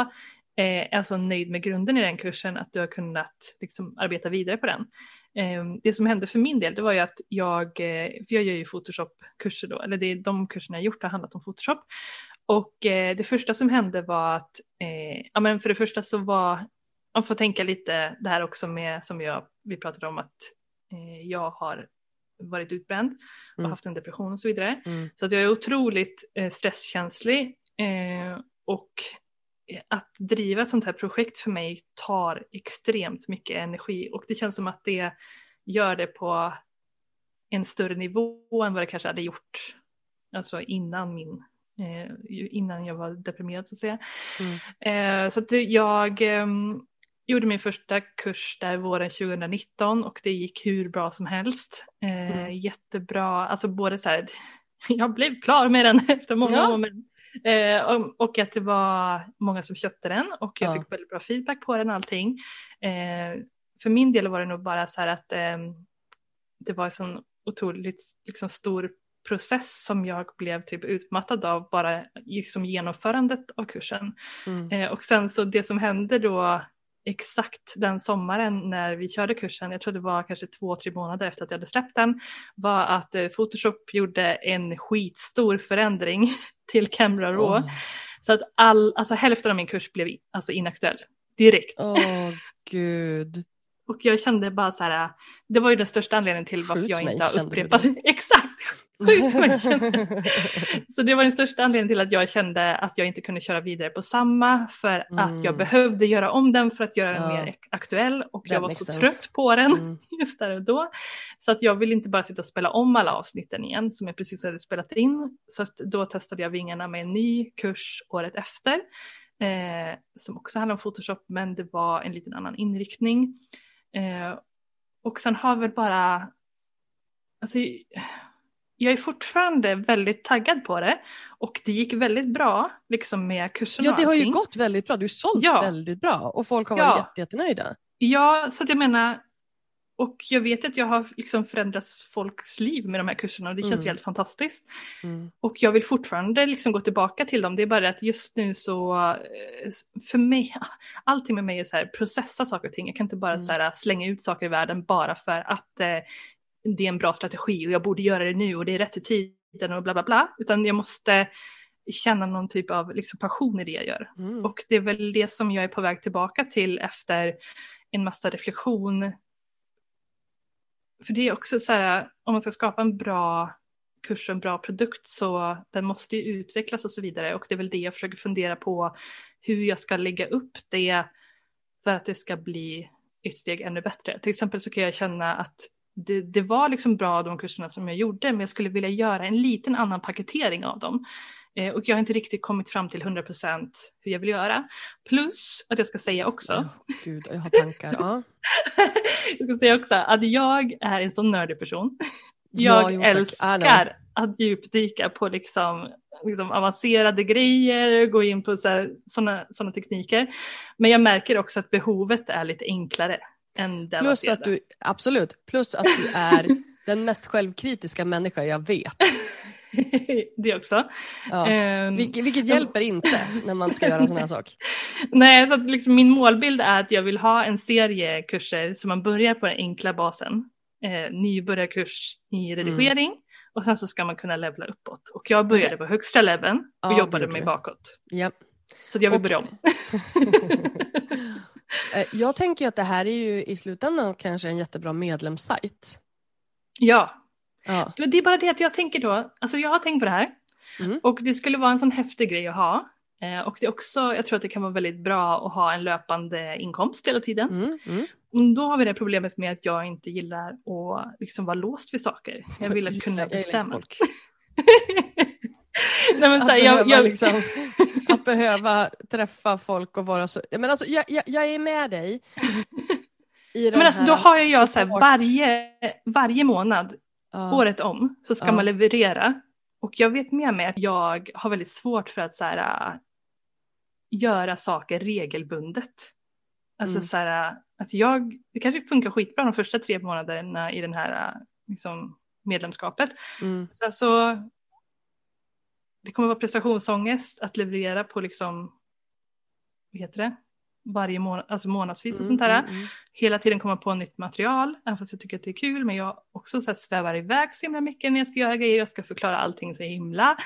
[SPEAKER 1] eh, är så nöjd med grunden i den kursen att du har kunnat liksom, arbeta vidare på den. Eh, det som hände för min del, det var ju att jag, eh, för jag gör ju Photoshop-kurser då, eller det är de kurserna jag gjort har handlat om Photoshop. Och eh, det första som hände var att, eh, ja men för det första så var, man får tänka lite det här också med, som jag, vi pratade om att eh, jag har varit utbränd och
[SPEAKER 2] Mm.
[SPEAKER 1] haft en depression och så vidare.
[SPEAKER 2] Mm.
[SPEAKER 1] Så att jag är otroligt eh, stresskänslig eh, och att driva ett sånt här projekt för mig tar extremt mycket energi och det känns som att det gör det på en större nivå än vad det kanske hade gjort alltså innan min eh, innan jag var deprimerad så att säga.
[SPEAKER 2] Mm.
[SPEAKER 1] Eh, så att jag ehm, gjorde min första kurs där våren 2019 och det gick hur bra som helst. Eh,
[SPEAKER 2] Mm.
[SPEAKER 1] Jättebra, alltså både så här, jag blev klar med den efter många
[SPEAKER 2] Ja.
[SPEAKER 1] år. Men, eh, och, och att det var många som köpte den och jag
[SPEAKER 2] Ja.
[SPEAKER 1] fick väldigt bra feedback på den och allting. Eh, för min del var det nog bara så här att ehm, det var en sån otroligt liksom, stor process som jag blev typ utmattad av bara liksom genomförandet av kursen.
[SPEAKER 2] Mm.
[SPEAKER 1] Eh, och sen så det som hände då exakt den sommaren när vi körde kursen, jag tror det var kanske två, tre månader efter att jag hade släppt den, var att eh, Photoshop gjorde en skitstor förändring till Camera Raw.
[SPEAKER 2] Åh,
[SPEAKER 1] Så att all, alltså hälften av min kurs blev alltså inaktuell direkt.
[SPEAKER 2] Åh, gud.
[SPEAKER 1] Och jag kände bara så här, det var ju den största anledningen till varför
[SPEAKER 2] Skjut
[SPEAKER 1] jag inte har upprepat. Exakt! Mig! Så det var den största anledningen till att jag kände att jag inte kunde köra vidare på samma för att jag
[SPEAKER 2] Mm.
[SPEAKER 1] behövde göra om den för att göra den
[SPEAKER 2] Ja.
[SPEAKER 1] mer ak- aktuell och
[SPEAKER 2] That
[SPEAKER 1] jag var så
[SPEAKER 2] sense.
[SPEAKER 1] trött på den
[SPEAKER 2] Mm.
[SPEAKER 1] just där och då. Så att jag ville inte bara sitta och spela om alla avsnitten igen som jag precis hade spelat in. Så att då testade jag vingarna med en ny kurs året efter. Eh, som också handlar om Photoshop men det var en liten annan inriktning. Eh, och sen har väl bara, alltså jag är fortfarande väldigt taggad på det och det gick väldigt bra liksom med kursen
[SPEAKER 2] Ja, det har ju gått väldigt bra. Du har sålt
[SPEAKER 1] Ja.
[SPEAKER 2] väldigt bra och folk har
[SPEAKER 1] Ja.
[SPEAKER 2] varit jätte, jättenöjda.
[SPEAKER 1] Ja, så att jag menar, och jag vet att jag har liksom förändrat folks liv med de här kurserna och det känns
[SPEAKER 2] Mm.
[SPEAKER 1] helt fantastiskt.
[SPEAKER 2] Mm.
[SPEAKER 1] Och jag vill fortfarande liksom gå tillbaka till dem. Det är bara det att just nu så, eh, för mig, allting med mig är så här, processa saker och ting. Jag kan inte bara
[SPEAKER 2] Mm.
[SPEAKER 1] så här, slänga ut saker i världen bara för att eh, det är en bra strategi och jag borde göra det nu och det är rätt i tiden och bla bla bla. Utan jag måste känna någon typ av liksom, passion i det jag gör.
[SPEAKER 2] Mm.
[SPEAKER 1] Och det är väl det som jag är på väg tillbaka till efter en massa reflektion. För det är också så här, om man ska skapa en bra kurs och en bra produkt så den måste ju utvecklas och så vidare. Och det är väl det jag försöker fundera på hur jag ska lägga upp det för att det ska bli ett steg ännu bättre. Till exempel så kan jag känna att det, det var liksom bra de kurserna som jag gjorde men jag skulle vilja göra en liten annan paketering av dem. Eh, och jag har inte riktigt kommit fram till 100% hur jag vill göra. Plus att jag ska säga också,
[SPEAKER 2] Ja, gud, jag har tankar. Ja.
[SPEAKER 1] jag ska säga också att jag är en sån nördig person.
[SPEAKER 2] Ja,
[SPEAKER 1] Jag
[SPEAKER 2] jo. I know.
[SPEAKER 1] älskar att djupdyka på liksom, liksom avancerade grejer, gå in på sådana tekniker. Men jag märker också att behovet är lite enklare än det
[SPEAKER 2] Plus att du, absolut, plus att du är den mest självkritiska människa jag vet.
[SPEAKER 1] det också.
[SPEAKER 2] Ja.
[SPEAKER 1] Ehm,
[SPEAKER 2] Vilket, vilket hjälper inte när man ska göra en sån här sak.
[SPEAKER 1] Nej, så liksom min målbild är att jag vill ha en serie kurser så man börjar på den enkla basen. Eh, nybörjarkurs i redigering och sen så ska man kunna levla uppåt. Och jag började
[SPEAKER 2] Okej.
[SPEAKER 1] på högsta leveln och
[SPEAKER 2] Ja,
[SPEAKER 1] jobbade mig bakåt.
[SPEAKER 2] Ja.
[SPEAKER 1] Så jag vill
[SPEAKER 2] Och-
[SPEAKER 1] börja om.
[SPEAKER 2] Eh, Jag tänker att det här är ju i slutändan kanske en jättebra medlemssajt.
[SPEAKER 1] ja,
[SPEAKER 2] Ja.
[SPEAKER 1] det är bara det att jag tänker då, alltså jag har tänkt på det här
[SPEAKER 2] Mm.
[SPEAKER 1] och det skulle vara en sån häftig grej att ha. Eh, och det är också, jag tror att det kan vara väldigt bra att ha en löpande inkomst hela tiden.
[SPEAKER 2] Mm, mm.
[SPEAKER 1] Då har vi det problemet med att jag inte gillar att liksom vara låst vid saker. Jag vill att kunna
[SPEAKER 2] gillar inte
[SPEAKER 1] bestämma. Nej, men så här, jag, jag,
[SPEAKER 2] liksom, att behöva träffa folk och vara så... Men alltså, jag, jag, jag är med dig.
[SPEAKER 1] Men alltså, då har jag, jag så här, varje, varje månad,
[SPEAKER 2] Ja.
[SPEAKER 1] året om, så ska
[SPEAKER 2] Ja.
[SPEAKER 1] man leverera. Och jag vet med mig att jag har väldigt svårt för att så här, äh, göra saker regelbundet. Alltså
[SPEAKER 2] Mm.
[SPEAKER 1] så här, äh, att jag, det kanske funkar skitbra de första tre månaderna i den här äh, liksom, medlemskapet.
[SPEAKER 2] Mm.
[SPEAKER 1] Sen så, det kommer vara prestationsångest att leverera på liksom, vad heter det, varje månad, alltså månadsvis och sånt där.
[SPEAKER 2] Mm, mm, mm.
[SPEAKER 1] Hela tiden komma på nytt material, även fast jag tycker att det är kul, men jag också så här svävar iväg så himla mycket när jag ska göra grejer, jag ska förklara allting så himla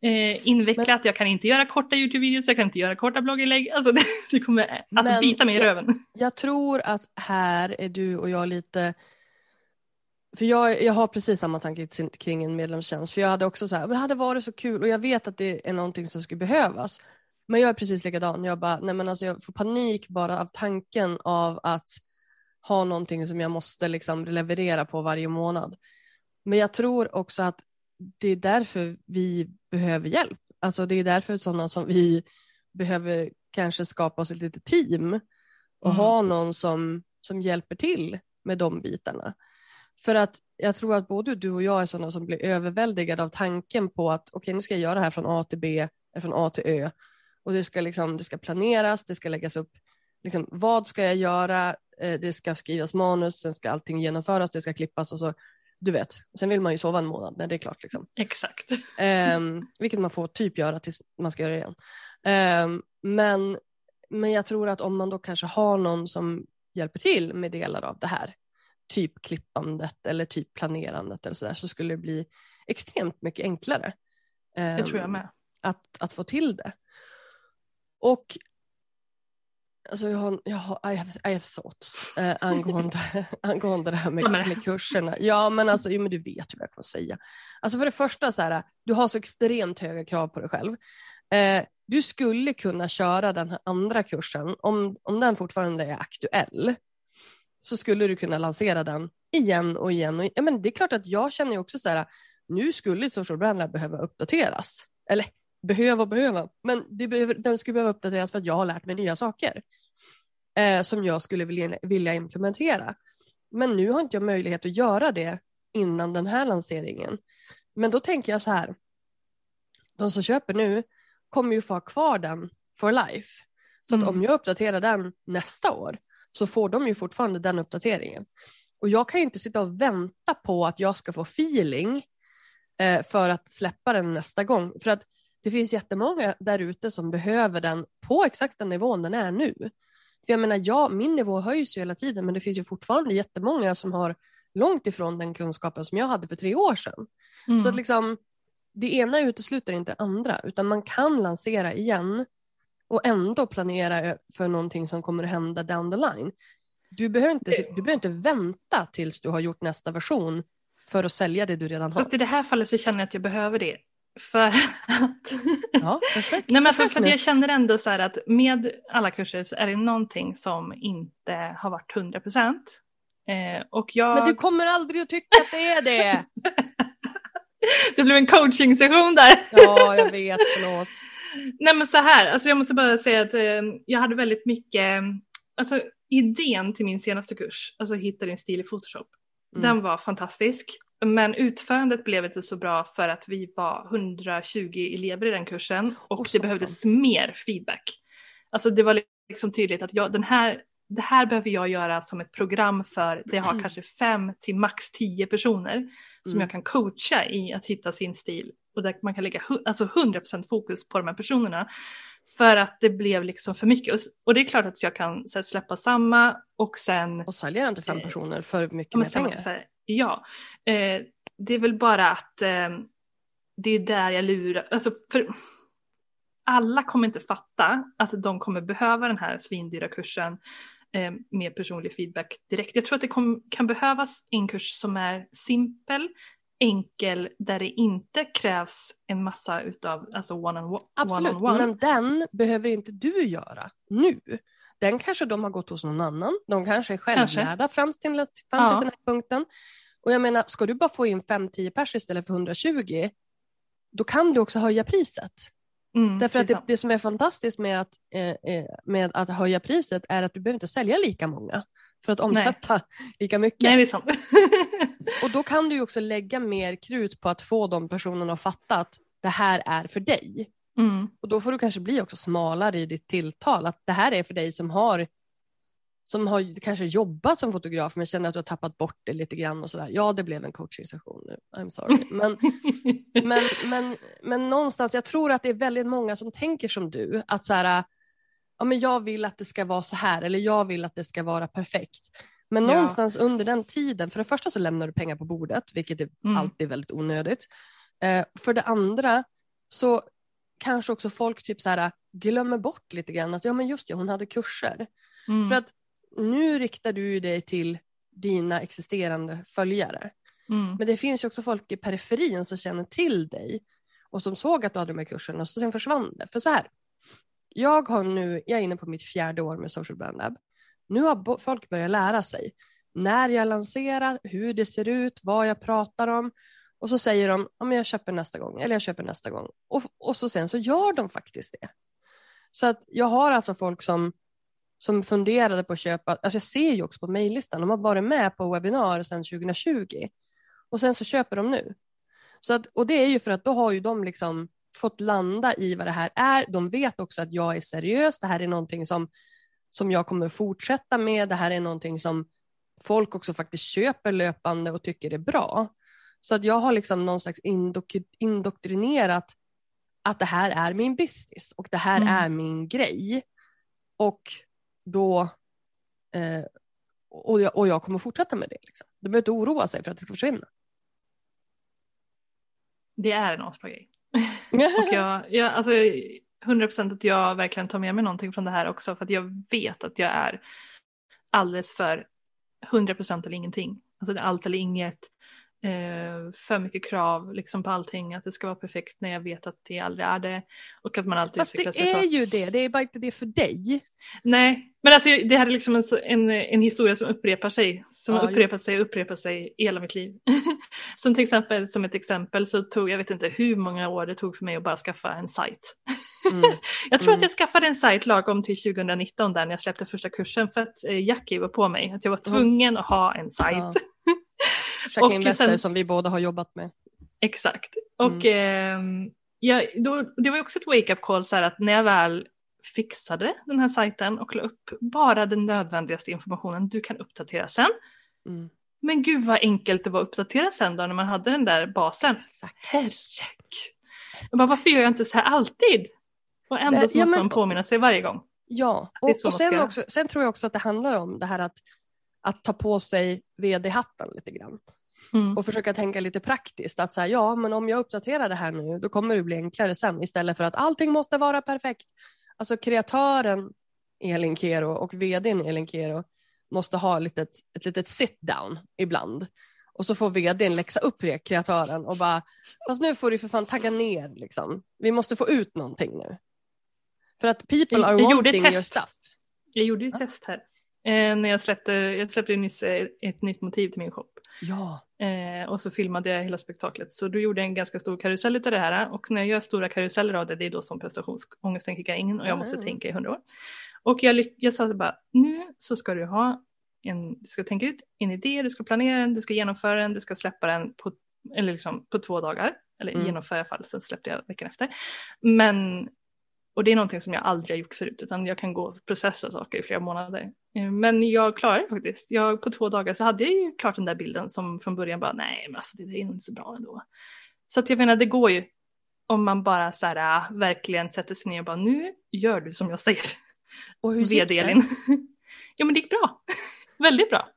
[SPEAKER 1] eh, invecklat, jag kan inte göra korta YouTube-videos, jag kan inte göra korta blogginlägg, alltså det, det kommer att
[SPEAKER 2] Men
[SPEAKER 1] bita mig i
[SPEAKER 2] jag-
[SPEAKER 1] röven.
[SPEAKER 2] Jag tror att här är du och jag lite... För jag, jag har precis samma tanke kring en medlemstjänst. För jag hade också så här, men det hade varit så kul och jag vet att det är någonting som skulle behövas. Men jag är precis likadan. Jag bara, nej men alltså jag får panik bara av tanken av att ha någonting som jag måste liksom leverera på varje månad. Men jag tror också att det är därför vi behöver hjälp. Alltså det är därför sådana som vi behöver kanske skapa oss ett litet team och
[SPEAKER 1] Mm.
[SPEAKER 2] ha någon som, som hjälper till med de bitarna. För att jag tror att både du och jag är sådana som blir överväldigade av tanken på att okej nu ska jag göra det här från A till B, eller från A till Ö och det ska, liksom, det ska planeras, det ska läggas upp, liksom, vad ska jag göra, Eh, det ska skrivas manus, sen ska allting genomföras, det ska klippas och så, du vet, sen vill man ju sova en månad när det är klart. Liksom.
[SPEAKER 1] Exakt.
[SPEAKER 2] Ehm, vilket man får typ göra tills man ska göra det igen. Ehm, men, men jag tror att om man då kanske har någon som hjälper till med delar av det här, typ klippandet eller typ planerandet eller så där, så skulle det bli extremt mycket enklare.
[SPEAKER 1] Det
[SPEAKER 2] ehm,
[SPEAKER 1] tror jag med.
[SPEAKER 2] Att, att få till det. Och Alltså jag har, jag har, I, have, I have thoughts eh, angående, angående det här med, med kurserna. Ja men alltså, jo, men du vet ju vad jag kommer säga. Alltså för det första, så här, du har så extremt höga krav på dig själv. Eh, du skulle kunna köra den här andra kursen, om, om den fortfarande är aktuell, så skulle du kunna lansera den igen och igen. Och, igen. men det är klart att jag känner också så här, nu skulle Social Brand Lab behöva uppdateras. Eller behöva och behöva, men behöver, den skulle behöva uppdateras för att jag har lärt mig nya saker eh, som jag skulle vilja, vilja implementera. Men nu har inte jag möjlighet att göra det innan den här lanseringen. Men då tänker jag så här, de som köper nu kommer ju få ha kvar den for life. Så att
[SPEAKER 1] Mm.
[SPEAKER 2] om jag uppdaterar den nästa år så får de ju fortfarande den uppdateringen. Och jag kan ju inte sitta och vänta på att jag ska få feeling eh, för att släppa den nästa gång. För att det finns jättemånga där ute som behöver den på exakt den nivån den är nu. För jag menar, ja, min nivå höjs ju hela tiden, men det finns ju fortfarande jättemånga som har långt ifrån den kunskapen som jag hade för tre år sedan.
[SPEAKER 1] Mm.
[SPEAKER 2] Så att liksom, det ena utesluter inte det andra, utan man kan lansera igen och ändå planera för någonting som kommer att hända down the line. Du behöver inte, du behöver inte vänta tills du har gjort nästa version för att sälja det du redan har.
[SPEAKER 1] Fast i det här fallet så känner jag att jag behöver det. För att...
[SPEAKER 2] Ja, perfekt.
[SPEAKER 1] Nej, men alltså, för
[SPEAKER 2] nu.
[SPEAKER 1] jag känner ändå så här att med alla kurser så är det någonting som inte har varit 100 procent. Eh, och jag...
[SPEAKER 2] Men du kommer aldrig att tycka att det är det.
[SPEAKER 1] Det blev en coaching-session där.
[SPEAKER 2] Ja, jag vet, förlåt.
[SPEAKER 1] Nej men så här, alltså jag måste bara säga att eh, jag hade väldigt mycket, alltså idén till min senaste kurs, alltså hitta din stil i Photoshop,
[SPEAKER 2] Mm.
[SPEAKER 1] den var fantastisk. Men utförandet blev inte så bra för att vi var 120 elever i den kursen och
[SPEAKER 2] Åh,
[SPEAKER 1] det behövdes mer feedback. Alltså det var liksom tydligt att jag, den här, det här behöver jag göra som ett program för, det har kanske fem till max tio personer som
[SPEAKER 2] Mm.
[SPEAKER 1] jag kan coacha i att hitta sin stil och där man kan lägga alltså 100% fokus på de här personerna. För att det blev liksom för mycket. Och, det är klart att jag kan här, släppa samma och sen
[SPEAKER 2] Och sälja den till fem
[SPEAKER 1] Eh,
[SPEAKER 2] personer för mycket mer pengar.
[SPEAKER 1] för, ja. Eh, det är väl bara att eh, det är där jag lurar. Alltså, för alla kommer inte fatta att de kommer behöva den här svindyra kursen eh, med personlig feedback direkt. Jag tror att det kom, kan behövas en kurs som är simpel, enkel där det inte krävs en massa utav alltså one on one.
[SPEAKER 2] Absolut,
[SPEAKER 1] one, on one.
[SPEAKER 2] men den behöver inte du göra nu. Den kanske de har gått hos någon annan. De kanske är självlärda fram till, fram till
[SPEAKER 1] Ja.
[SPEAKER 2] den här punkten. Och jag menar, ska du bara få in 5-10 pers istället för 120, då kan du också höja priset.
[SPEAKER 1] Mm,
[SPEAKER 2] Därför att
[SPEAKER 1] det
[SPEAKER 2] det, som är fantastiskt med att, eh, eh, med att höja priset är att du behöver inte sälja lika många för att omsätta lika mycket.
[SPEAKER 1] Nej, det är sant.
[SPEAKER 2] Och då kan du ju också lägga mer krut på att få de personerna att fatta att det här är för dig.
[SPEAKER 1] mm,
[SPEAKER 2] Och då får du kanske bli också smalare i ditt tilltal. Att det här är för dig som har som har kanske jobbat som fotograf men känner att du har tappat bort det lite grann och sådär. Ja, det blev en coachingsession nu. I'm sorry. Men, men, men, men någonstans, jag tror att det är väldigt många som tänker som du. Att så här, ja men jag vill att det ska vara så här eller jag vill att det ska vara perfekt. Men
[SPEAKER 1] Ja.
[SPEAKER 2] någonstans under den tiden, för det första så lämnar du pengar på bordet, vilket är
[SPEAKER 1] Mm.
[SPEAKER 2] alltid väldigt onödigt. Eh, för det andra så kanske också folk typ så här glömmer bort lite grann att ja men just det, hon hade kurser.
[SPEAKER 1] mm,
[SPEAKER 2] För att nu riktar du dig till dina existerande följare.
[SPEAKER 1] mm,
[SPEAKER 2] Men det finns ju också folk i periferin som känner till dig och som såg att du hade de här kurserna och så sen försvann det. För så här, jag har nu, jag är inne på mitt fjärde år med Social Brand Lab. Nu har folk börjat lära sig när jag lanserar, hur det ser ut, vad jag pratar om. Och så säger de, ja, men jag köper nästa gång, eller jag köper nästa gång. Och, och så sen så gör de faktiskt det. Så att jag har alltså folk som, som funderade på att köpa, alltså jag ser ju också på mejllistan, de har varit med på webbinar sedan 2020. Och sen så köper de nu. Så att, och det är ju för att då har ju de liksom fått landa i vad det här är. De vet också att jag är seriös, det här är någonting som, som jag kommer fortsätta med, det här är någonting som folk också faktiskt köper löpande och tycker är bra. Så att jag har liksom någon slags indok- indoktrinerat att det här är min business och det här
[SPEAKER 1] Mm.
[SPEAKER 2] är min grej. Och då eh, och, jag, och jag kommer fortsätta med det. Liksom. Du behöver inte oroa sig för att det ska försvinna.
[SPEAKER 1] det är en asbra grej. Och jag, jag, alltså 100% att jag verkligen tar med mig någonting från det här också för att jag vet att jag är alldeles för 100% eller ingenting. Alltså det är allt eller inget. Eh, för mycket krav liksom på allting, att det ska vara perfekt när jag vet att det aldrig är det. Och att man alltid
[SPEAKER 2] Fast det
[SPEAKER 1] sig så.
[SPEAKER 2] är ju det, det är bara inte det för dig.
[SPEAKER 1] Nej, men alltså det här är liksom en, en, en historia som upprepar sig. Som
[SPEAKER 2] Ja,
[SPEAKER 1] upprepat sig och upprepat sig i hela mitt liv. som till exempel, som ett exempel så tog, jag vet inte hur många år det tog för mig att bara skaffa en sajt.
[SPEAKER 2] Mm.
[SPEAKER 1] Jag tror
[SPEAKER 2] Mm.
[SPEAKER 1] att jag skaffade en sajt lagom till 2019 där när jag släppte första kursen för att eh, Jackie var på mig. Att jag var tvungen att ha en sajt.
[SPEAKER 2] Ja. Jackie
[SPEAKER 1] Och
[SPEAKER 2] Investor
[SPEAKER 1] sen-
[SPEAKER 2] som vi båda har jobbat med.
[SPEAKER 1] Exakt. Och ehm, ja, då, det var ju också ett wake-up call så här att när jag väl fixade den här sajten och la upp bara den nödvändigaste informationen du kan uppdatera sen.
[SPEAKER 2] Mm.
[SPEAKER 1] Men gud vad enkelt det var att uppdatera sen då när man hade den där basen. Herregud. Jag bara, varför gör jag inte så här alltid? Och ändå
[SPEAKER 2] Det-
[SPEAKER 1] så
[SPEAKER 2] ja,
[SPEAKER 1] måste
[SPEAKER 2] men-
[SPEAKER 1] man påminna sig varje gång.
[SPEAKER 2] Ja, och, och sen, också, sen tror jag också att det handlar om det här att, att ta på sig vd-hatten lite grann.
[SPEAKER 1] Mm.
[SPEAKER 2] Och försöka tänka lite praktiskt. Att säga, ja, men om jag uppdaterar det här nu, då kommer det bli enklare sen. Istället för att allting måste vara perfekt. Alltså kreatören Elin Kero och vdn Elin Kero måste ha ett litet, ett litet sit down ibland. Och så får vdn läxa upp kreatören och bara, fast nu får du för fan tagga ner liksom. Vi måste få ut någonting nu. För att people
[SPEAKER 1] Jag-
[SPEAKER 2] are
[SPEAKER 1] jag ett
[SPEAKER 2] wanting your stuff.
[SPEAKER 1] Jag gjorde ju ett test här. Eh, när jag släppte, jag släppte ju nyss eh, ett nytt motiv till min shop.
[SPEAKER 2] Ja.
[SPEAKER 1] Eh, och så filmade jag hela spektaklet. Så då gjorde en ganska stor karusell utav det här. Och när jag gör stora karuseller av det, det är då som prestationsångesten kickar in och jag
[SPEAKER 2] Ja,
[SPEAKER 1] måste tänka i hundra år. Och jag, jag sa så bara, nu så ska du ha en, du ska tänka ut en idé, du ska planera den, du ska genomföra den, du ska släppa den på, eller liksom på två dagar. Eller
[SPEAKER 2] Mm.
[SPEAKER 1] genomföra i alla fall, sen släppte jag veckan efter. Men, och det är någonting som jag aldrig har gjort förut, utan jag kan gå och processa saker i flera månader. Eh, Men jag klarade det faktiskt. Jag, på två dagar så hade jag ju klart den där bilden som från början bara, nej men alltså det är inte så bra ändå. Så att jag menar, det går ju om man bara så här, äh, verkligen sätter sig ner och bara, nu gör du som jag säger.
[SPEAKER 2] Och hur gick det?
[SPEAKER 1] Ja men det gick bra. Väldigt bra.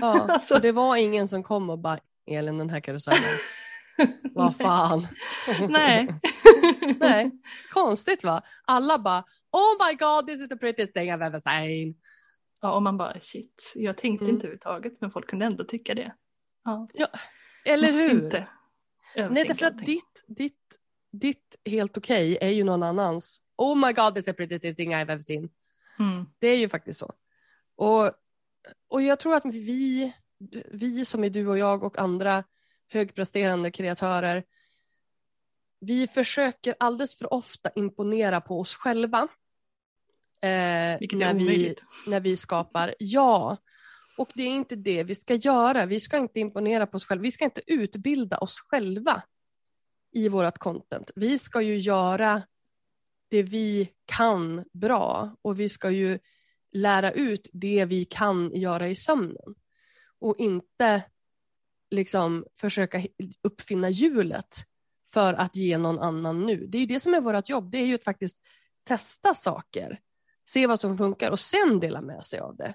[SPEAKER 2] Ja,
[SPEAKER 1] Alltså.
[SPEAKER 2] och det var ingen som kom och bara, Elin den här karusellen, vad fan.
[SPEAKER 1] Nej.
[SPEAKER 2] Nej, konstigt va? Alla bara, oh my god this is the prettiest thing I've ever seen.
[SPEAKER 1] Ja, och man bara shit, jag tänkte
[SPEAKER 2] Mm.
[SPEAKER 1] inte överhuvudtaget men folk kunde ändå tycka det. Ja.
[SPEAKER 2] Eller
[SPEAKER 1] Måste
[SPEAKER 2] hur?
[SPEAKER 1] inte
[SPEAKER 2] Nej, därför att ditt, ditt, ditt helt okej är ju någon annans. Oh my god, this is the prettiest thing I've ever seen.
[SPEAKER 1] Mm.
[SPEAKER 2] Det är ju faktiskt så. Och, och jag tror att vi, vi som är du och jag och andra högpresterande kreatörer, vi försöker alldeles för ofta imponera på oss själva. Eh,
[SPEAKER 1] Vilket
[SPEAKER 2] när,
[SPEAKER 1] är
[SPEAKER 2] vi, när vi skapar. Ja, och det är inte det vi ska göra. Vi ska inte imponera på oss själva. Vi ska inte utbilda oss själva i vårt content. Vi ska ju göra det vi kan bra och vi ska ju lära ut det vi kan göra i sömnen och inte liksom försöka uppfinna hjulet för att ge någon annan nu. Det är det som är vårt jobb, det är ju att faktiskt testa saker, se vad som funkar och sen dela med sig av det.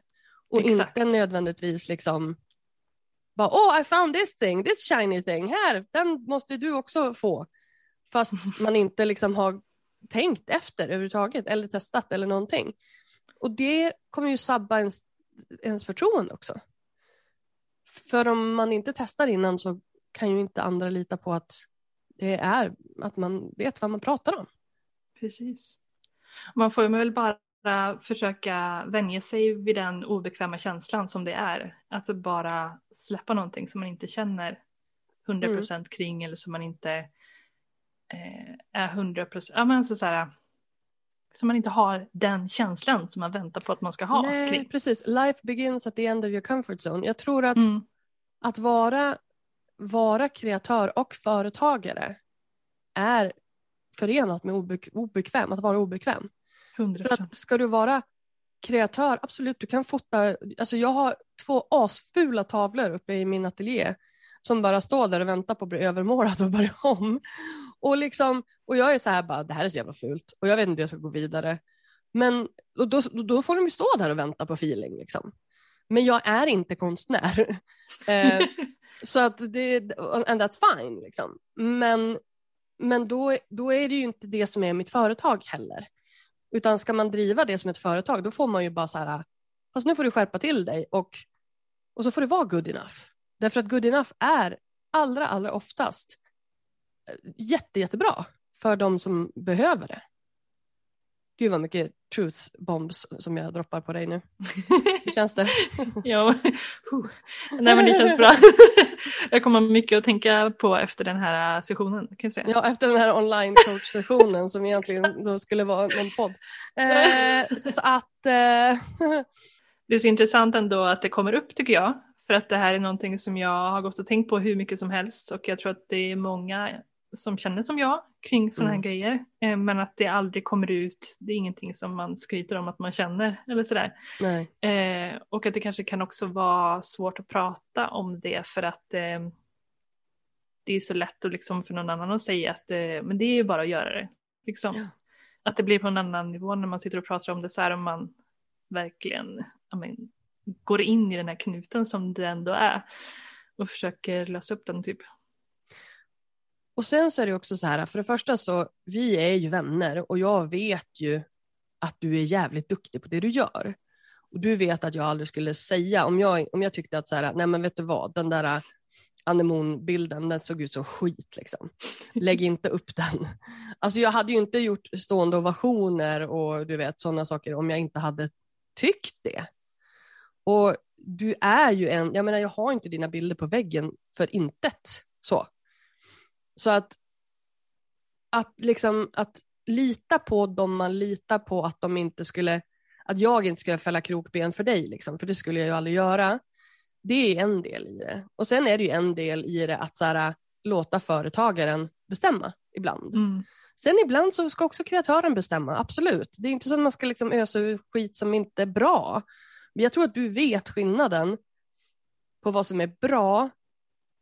[SPEAKER 2] Och
[SPEAKER 1] Exakt.
[SPEAKER 2] inte nödvändigtvis liksom bara, oh I found this thing, this shiny thing, här, den måste du också få. Fast man inte liksom har tänkt efter överhuvudtaget eller testat eller någonting. Och det kommer ju sabba ens, ens förtroende också. För om man inte testar innan så kan ju inte andra lita på att det är att man vet vad man pratar om.
[SPEAKER 1] Precis. Man får ju väl bara försöka vänja sig vid den obekväma känslan som det är. Att bara släppa någonting som man inte känner 100%
[SPEAKER 2] Mm.
[SPEAKER 1] kring eller som man inte eh, är 100% ja, men alltså så här, som man inte har den känslan som man väntar på att man ska ha
[SPEAKER 2] Nej,
[SPEAKER 1] kring.
[SPEAKER 2] precis. Life begins at the end of your comfort zone. Jag tror att
[SPEAKER 1] Mm,
[SPEAKER 2] att vara, vara kreatör och företagare är förenat med obek, obekväm, att vara obekväm.
[SPEAKER 1] 100%.
[SPEAKER 2] För att ska du vara kreatör, absolut, du kan fota. Alltså jag har två asfula tavlor uppe i min ateljé som bara står där och väntar på att bli övermålad och börja om. Och, liksom, och jag är så här bara, det här är så jävla fult och jag vet inte hur jag ska gå vidare. Men och då, då får de ju stå där och vänta på feeling. Liksom. Men jag är inte konstnär. eh, så att det, and that's fine. Liksom. Men, men då, då är det ju inte det som är mitt företag heller. Utan ska man driva det som ett företag då får man ju bara så här, fast nu får du skärpa till dig och, och så får det vara good enough. Därför att good enough är allra, allra oftast eh, jätte, jättebra för de som behöver det. Gud vad mycket truth bombs som jag droppar på dig nu. Hur känns det?
[SPEAKER 1] Ja. Nej men det känns bra. Jag kommer mycket att tänka på efter den här sessionen kan jag säga.
[SPEAKER 2] Ja, efter den här online coach-sessionen som egentligen då skulle vara någon podd. Eh, så att... Eh,
[SPEAKER 1] Det är så intressant ändå att det kommer upp tycker jag. För att det här är någonting som jag har gått och tänkt på hur mycket som helst och jag tror att det är många som känner som jag kring sådana här
[SPEAKER 2] Mm.
[SPEAKER 1] grejer. Eh, Men att det aldrig kommer ut, det är ingenting som man skryter om att man känner eller sådär. Eh, och att det kanske kan också vara svårt att prata om det för att eh, det är så lätt att liksom för någon annan att säga att eh, men det är ju bara att göra det. Liksom.
[SPEAKER 2] Ja.
[SPEAKER 1] Att det blir på en annan nivå när man sitter och pratar om det så här om man verkligen men, går in i den här knuten som det ändå är och försöker lösa upp den typ.
[SPEAKER 2] Och sen så är det också så här, för det första så, vi är ju vänner och jag vet ju att du är jävligt duktig på det du gör. Och du vet att jag aldrig skulle säga, om jag, om jag tyckte att så här, nej men vet du vad, den där äh, anemonbilden, den såg ut som skit liksom. Lägg inte upp den. Alltså jag hade ju inte gjort stående ovationer och du vet sådana saker om jag inte hade tyckt det. Och du är ju en, jag menar jag har inte dina bilder på väggen för intet så. Så att, att, liksom, att lita på dem man litar på att de inte skulle, att jag inte skulle fälla krokben för dig, liksom, för det skulle jag ju aldrig göra. Det är en del i det. Och sen är det ju en del i det att så här, låta företagaren bestämma ibland.
[SPEAKER 1] Mm.
[SPEAKER 2] Sen ibland så ska också kreatören bestämma, absolut. Det är inte så att man ska liksom ösa ur skit som inte är bra. Men jag tror att du vet skillnaden på vad som är bra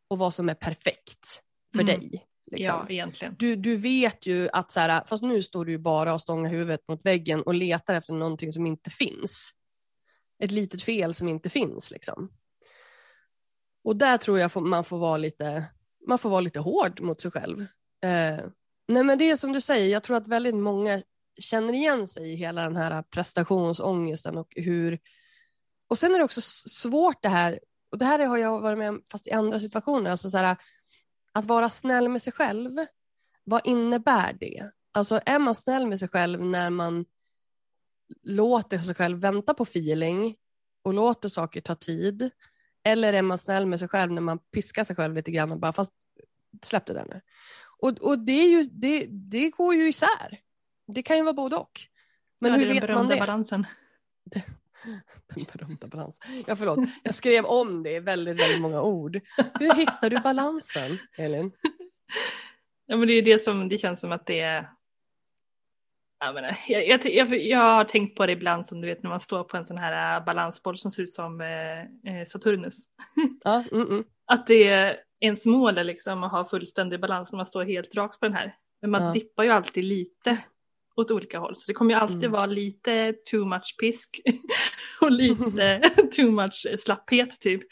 [SPEAKER 2] och vad som är perfekt för
[SPEAKER 1] Mm.
[SPEAKER 2] dig. Liksom.
[SPEAKER 1] Ja, egentligen.
[SPEAKER 2] Du, du vet ju att så här, fast nu står du ju bara och stångar huvudet mot väggen och letar efter någonting som inte finns. Ett litet fel som inte finns liksom. Och där tror jag man får vara lite, man får vara lite hård mot sig själv. Eh, nej men det är som du säger, jag tror att väldigt många känner igen sig i hela den här prestationsångesten och hur och sen är det också svårt det här, och det här har jag varit med om fast i andra situationer, alltså så här, att vara snäll med sig själv, vad innebär det? Alltså är man snäll med sig själv när man låter sig själv vänta på feeling och låter saker ta tid? Eller är man snäll med sig själv när man piskar sig själv lite grann och bara fast släpp det där nu. Och, och det, är ju, det, det går ju isär. Det kan ju vara både och. Men
[SPEAKER 1] ja,
[SPEAKER 2] hur
[SPEAKER 1] det
[SPEAKER 2] vet man det?
[SPEAKER 1] balansen.
[SPEAKER 2] Den berömda balansen. Ja, förlåt. Jag skrev om det i väldigt, väldigt många ord. Hur hittar du balansen, Elin?
[SPEAKER 1] Ja, men det är det som det känns som att det är. Jag, menar, jag, jag, jag, jag har tänkt på det ibland som du vet när man står på en sån här äh, balansboll som ser ut som eh, eh, Saturnus.
[SPEAKER 2] Ja, mm, mm.
[SPEAKER 1] Att det är ens mål är liksom att ha fullständig balans när man står helt rakt på den här. Men man
[SPEAKER 2] Ja.
[SPEAKER 1] dippar ju alltid lite åt olika håll. Så det kommer ju alltid
[SPEAKER 2] Mm.
[SPEAKER 1] vara lite too much pisk och lite too much slapphet typ.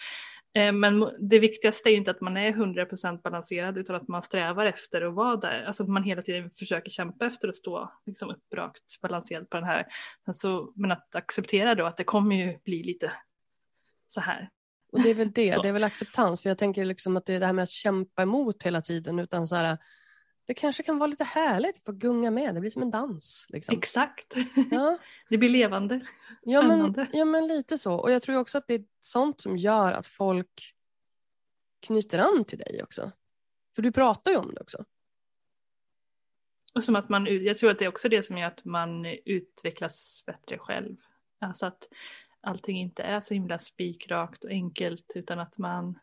[SPEAKER 1] Eh, Men det viktigaste är ju inte att man är 100% balanserad utan att man strävar efter att vara där. Alltså att man hela tiden försöker kämpa efter att stå liksom upprakt balanserad på den här. Men, så, men att acceptera då att det kommer ju bli lite så här.
[SPEAKER 2] Och det är väl det,
[SPEAKER 1] Så.
[SPEAKER 2] det är väl acceptans. För jag tänker liksom att det är det här med att kämpa emot hela tiden. Utan så här, det kanske kan vara lite härligt att få gunga med. Det blir som en dans. Liksom.
[SPEAKER 1] Exakt.
[SPEAKER 2] Ja.
[SPEAKER 1] Det blir levande.
[SPEAKER 2] Ja men, ja men lite så. Och jag tror också att det är sånt som gör att folk knyter an till dig också. För du pratar ju om det också.
[SPEAKER 1] Och som att man, jag tror att det är också det som gör att man utvecklas bättre själv. Alltså att allting inte är så himla spikrakt och enkelt utan att man,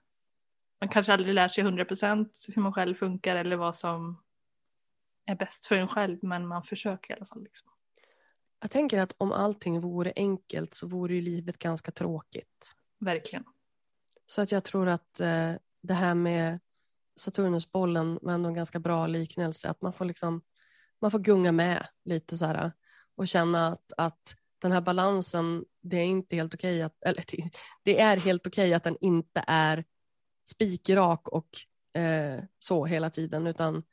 [SPEAKER 1] man kanske aldrig lär sig 100% hur man själv funkar eller vad som är bäst för en själv men man försöker i alla fall. Liksom.
[SPEAKER 2] Jag tänker att om allting vore enkelt så vore ju livet ganska tråkigt.
[SPEAKER 1] Verkligen.
[SPEAKER 2] Så att jag tror att eh, det här med Saturnusbollen var ändå en ganska bra liknelse. Att man får, liksom, man får gunga med lite så här och känna att, att den här balansen, det är inte helt okej att, eller det, är helt okej att den inte är spikrak och eh, så hela tiden, utan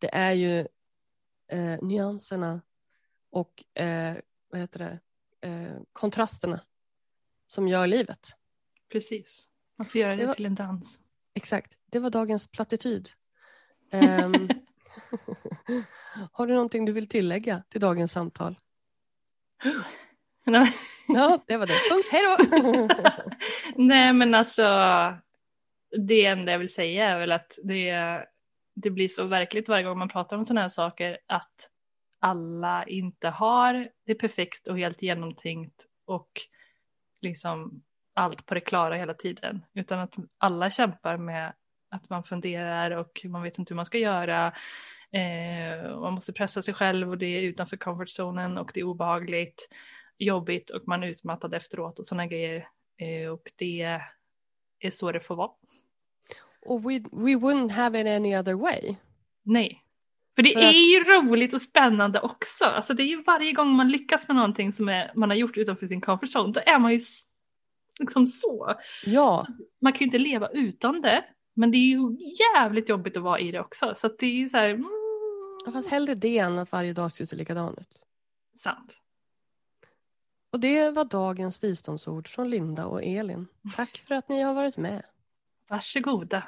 [SPEAKER 2] det är ju eh, nyanserna och eh, vad heter det, eh, kontrasterna som gör livet.
[SPEAKER 1] Precis. Man får göra det,
[SPEAKER 2] Det var-
[SPEAKER 1] till en dans.
[SPEAKER 2] Exakt, det var dagens plattityd. Ehm, har du någonting du vill tillägga till dagens samtal? Ja, det var det. Punkt, hej då!
[SPEAKER 1] Nej men alltså det enda jag vill säga är väl att det, det blir så verkligt varje gång man pratar om sådana här saker att alla inte har det perfekt och helt genomtänkt och liksom allt på det klara hela tiden utan att alla kämpar med att man funderar och man vet inte hur man ska göra. Eh, man måste pressa sig själv och det är utanför comfort zonen och det är obehagligt, jobbigt och man är utmattad efteråt och sådana grejer. Eh, och det är så det får vara.
[SPEAKER 2] Och we, we wouldn't have it any other way.
[SPEAKER 1] Nej. För det
[SPEAKER 2] För
[SPEAKER 1] är
[SPEAKER 2] att-
[SPEAKER 1] ju roligt och spännande också. Alltså det är ju varje gång man lyckas med någonting som är, man har gjort utanför sin comfort zone, då är man ju liksom så.
[SPEAKER 2] Ja,
[SPEAKER 1] Man kan ju inte leva utan det, men det är ju jävligt jobbigt att vara i det också. Så det är ju så här, mm,
[SPEAKER 2] fast hellre det än att varje dag skulle se likadan ut.
[SPEAKER 1] sant.
[SPEAKER 2] Och det var dagens visdomsord från Linda och Elin. Tack för att ni har varit med.
[SPEAKER 1] Varsågoda.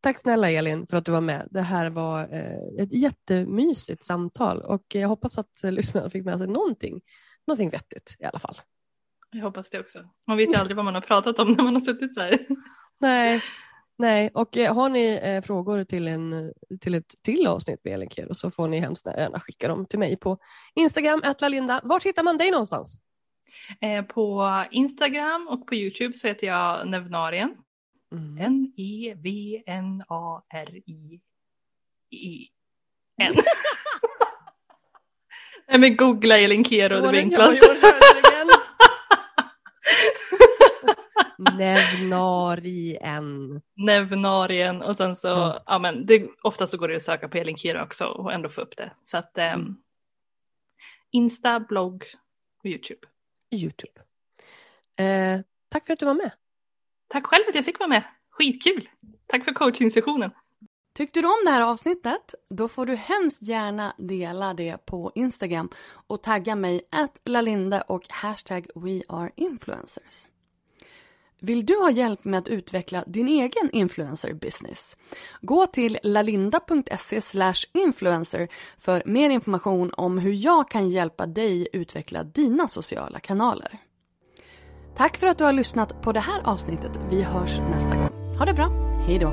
[SPEAKER 2] Tack snälla Elin för att du var med. Det här var eh, ett jättemysigt samtal och jag hoppas att lyssnarna fick med sig någonting, någonting vettigt i alla fall.
[SPEAKER 1] Jag hoppas det också. Man vet ju aldrig vad man har pratat om när man har suttit så här.
[SPEAKER 2] Nej, nej. och eh, har ni eh, frågor till, en, till ett till avsnitt med Elin Kero så får ni hemskt gärna skicka dem till mig på Instagram, Linda. Vart hittar man dig någonstans?
[SPEAKER 1] På Instagram och på YouTube så heter jag Nevnarien.
[SPEAKER 2] Mm.
[SPEAKER 1] N-E-V-N-A-R-I-I-N. Nej men googla Elin Kero, det blir enklast.
[SPEAKER 2] Nevnarien.
[SPEAKER 1] Nevnarien och sen så,
[SPEAKER 2] Ja.
[SPEAKER 1] ja men det, ofta så går det att söka på Elin Kero också och ändå få upp det. Så att
[SPEAKER 2] Mm.
[SPEAKER 1] Insta, blogg och YouTube.
[SPEAKER 2] Youtube. Eh, tack för att du var med.
[SPEAKER 1] Tack själv att jag fick vara med, skitkul! Tack för coachingsessionen.
[SPEAKER 2] Tyckte du om det här avsnittet? Då får du hemskt gärna dela det på Instagram och tagga mig att lalinde och hashtag weareinfluencers.
[SPEAKER 3] Vill du ha hjälp med att utveckla din egen influencer business? Gå till lalinda.se influencer för mer information om hur jag kan hjälpa dig utveckla dina sociala kanaler. Tack för att du har lyssnat på det här avsnittet. Vi hörs nästa gång. Ha det bra. Hej då.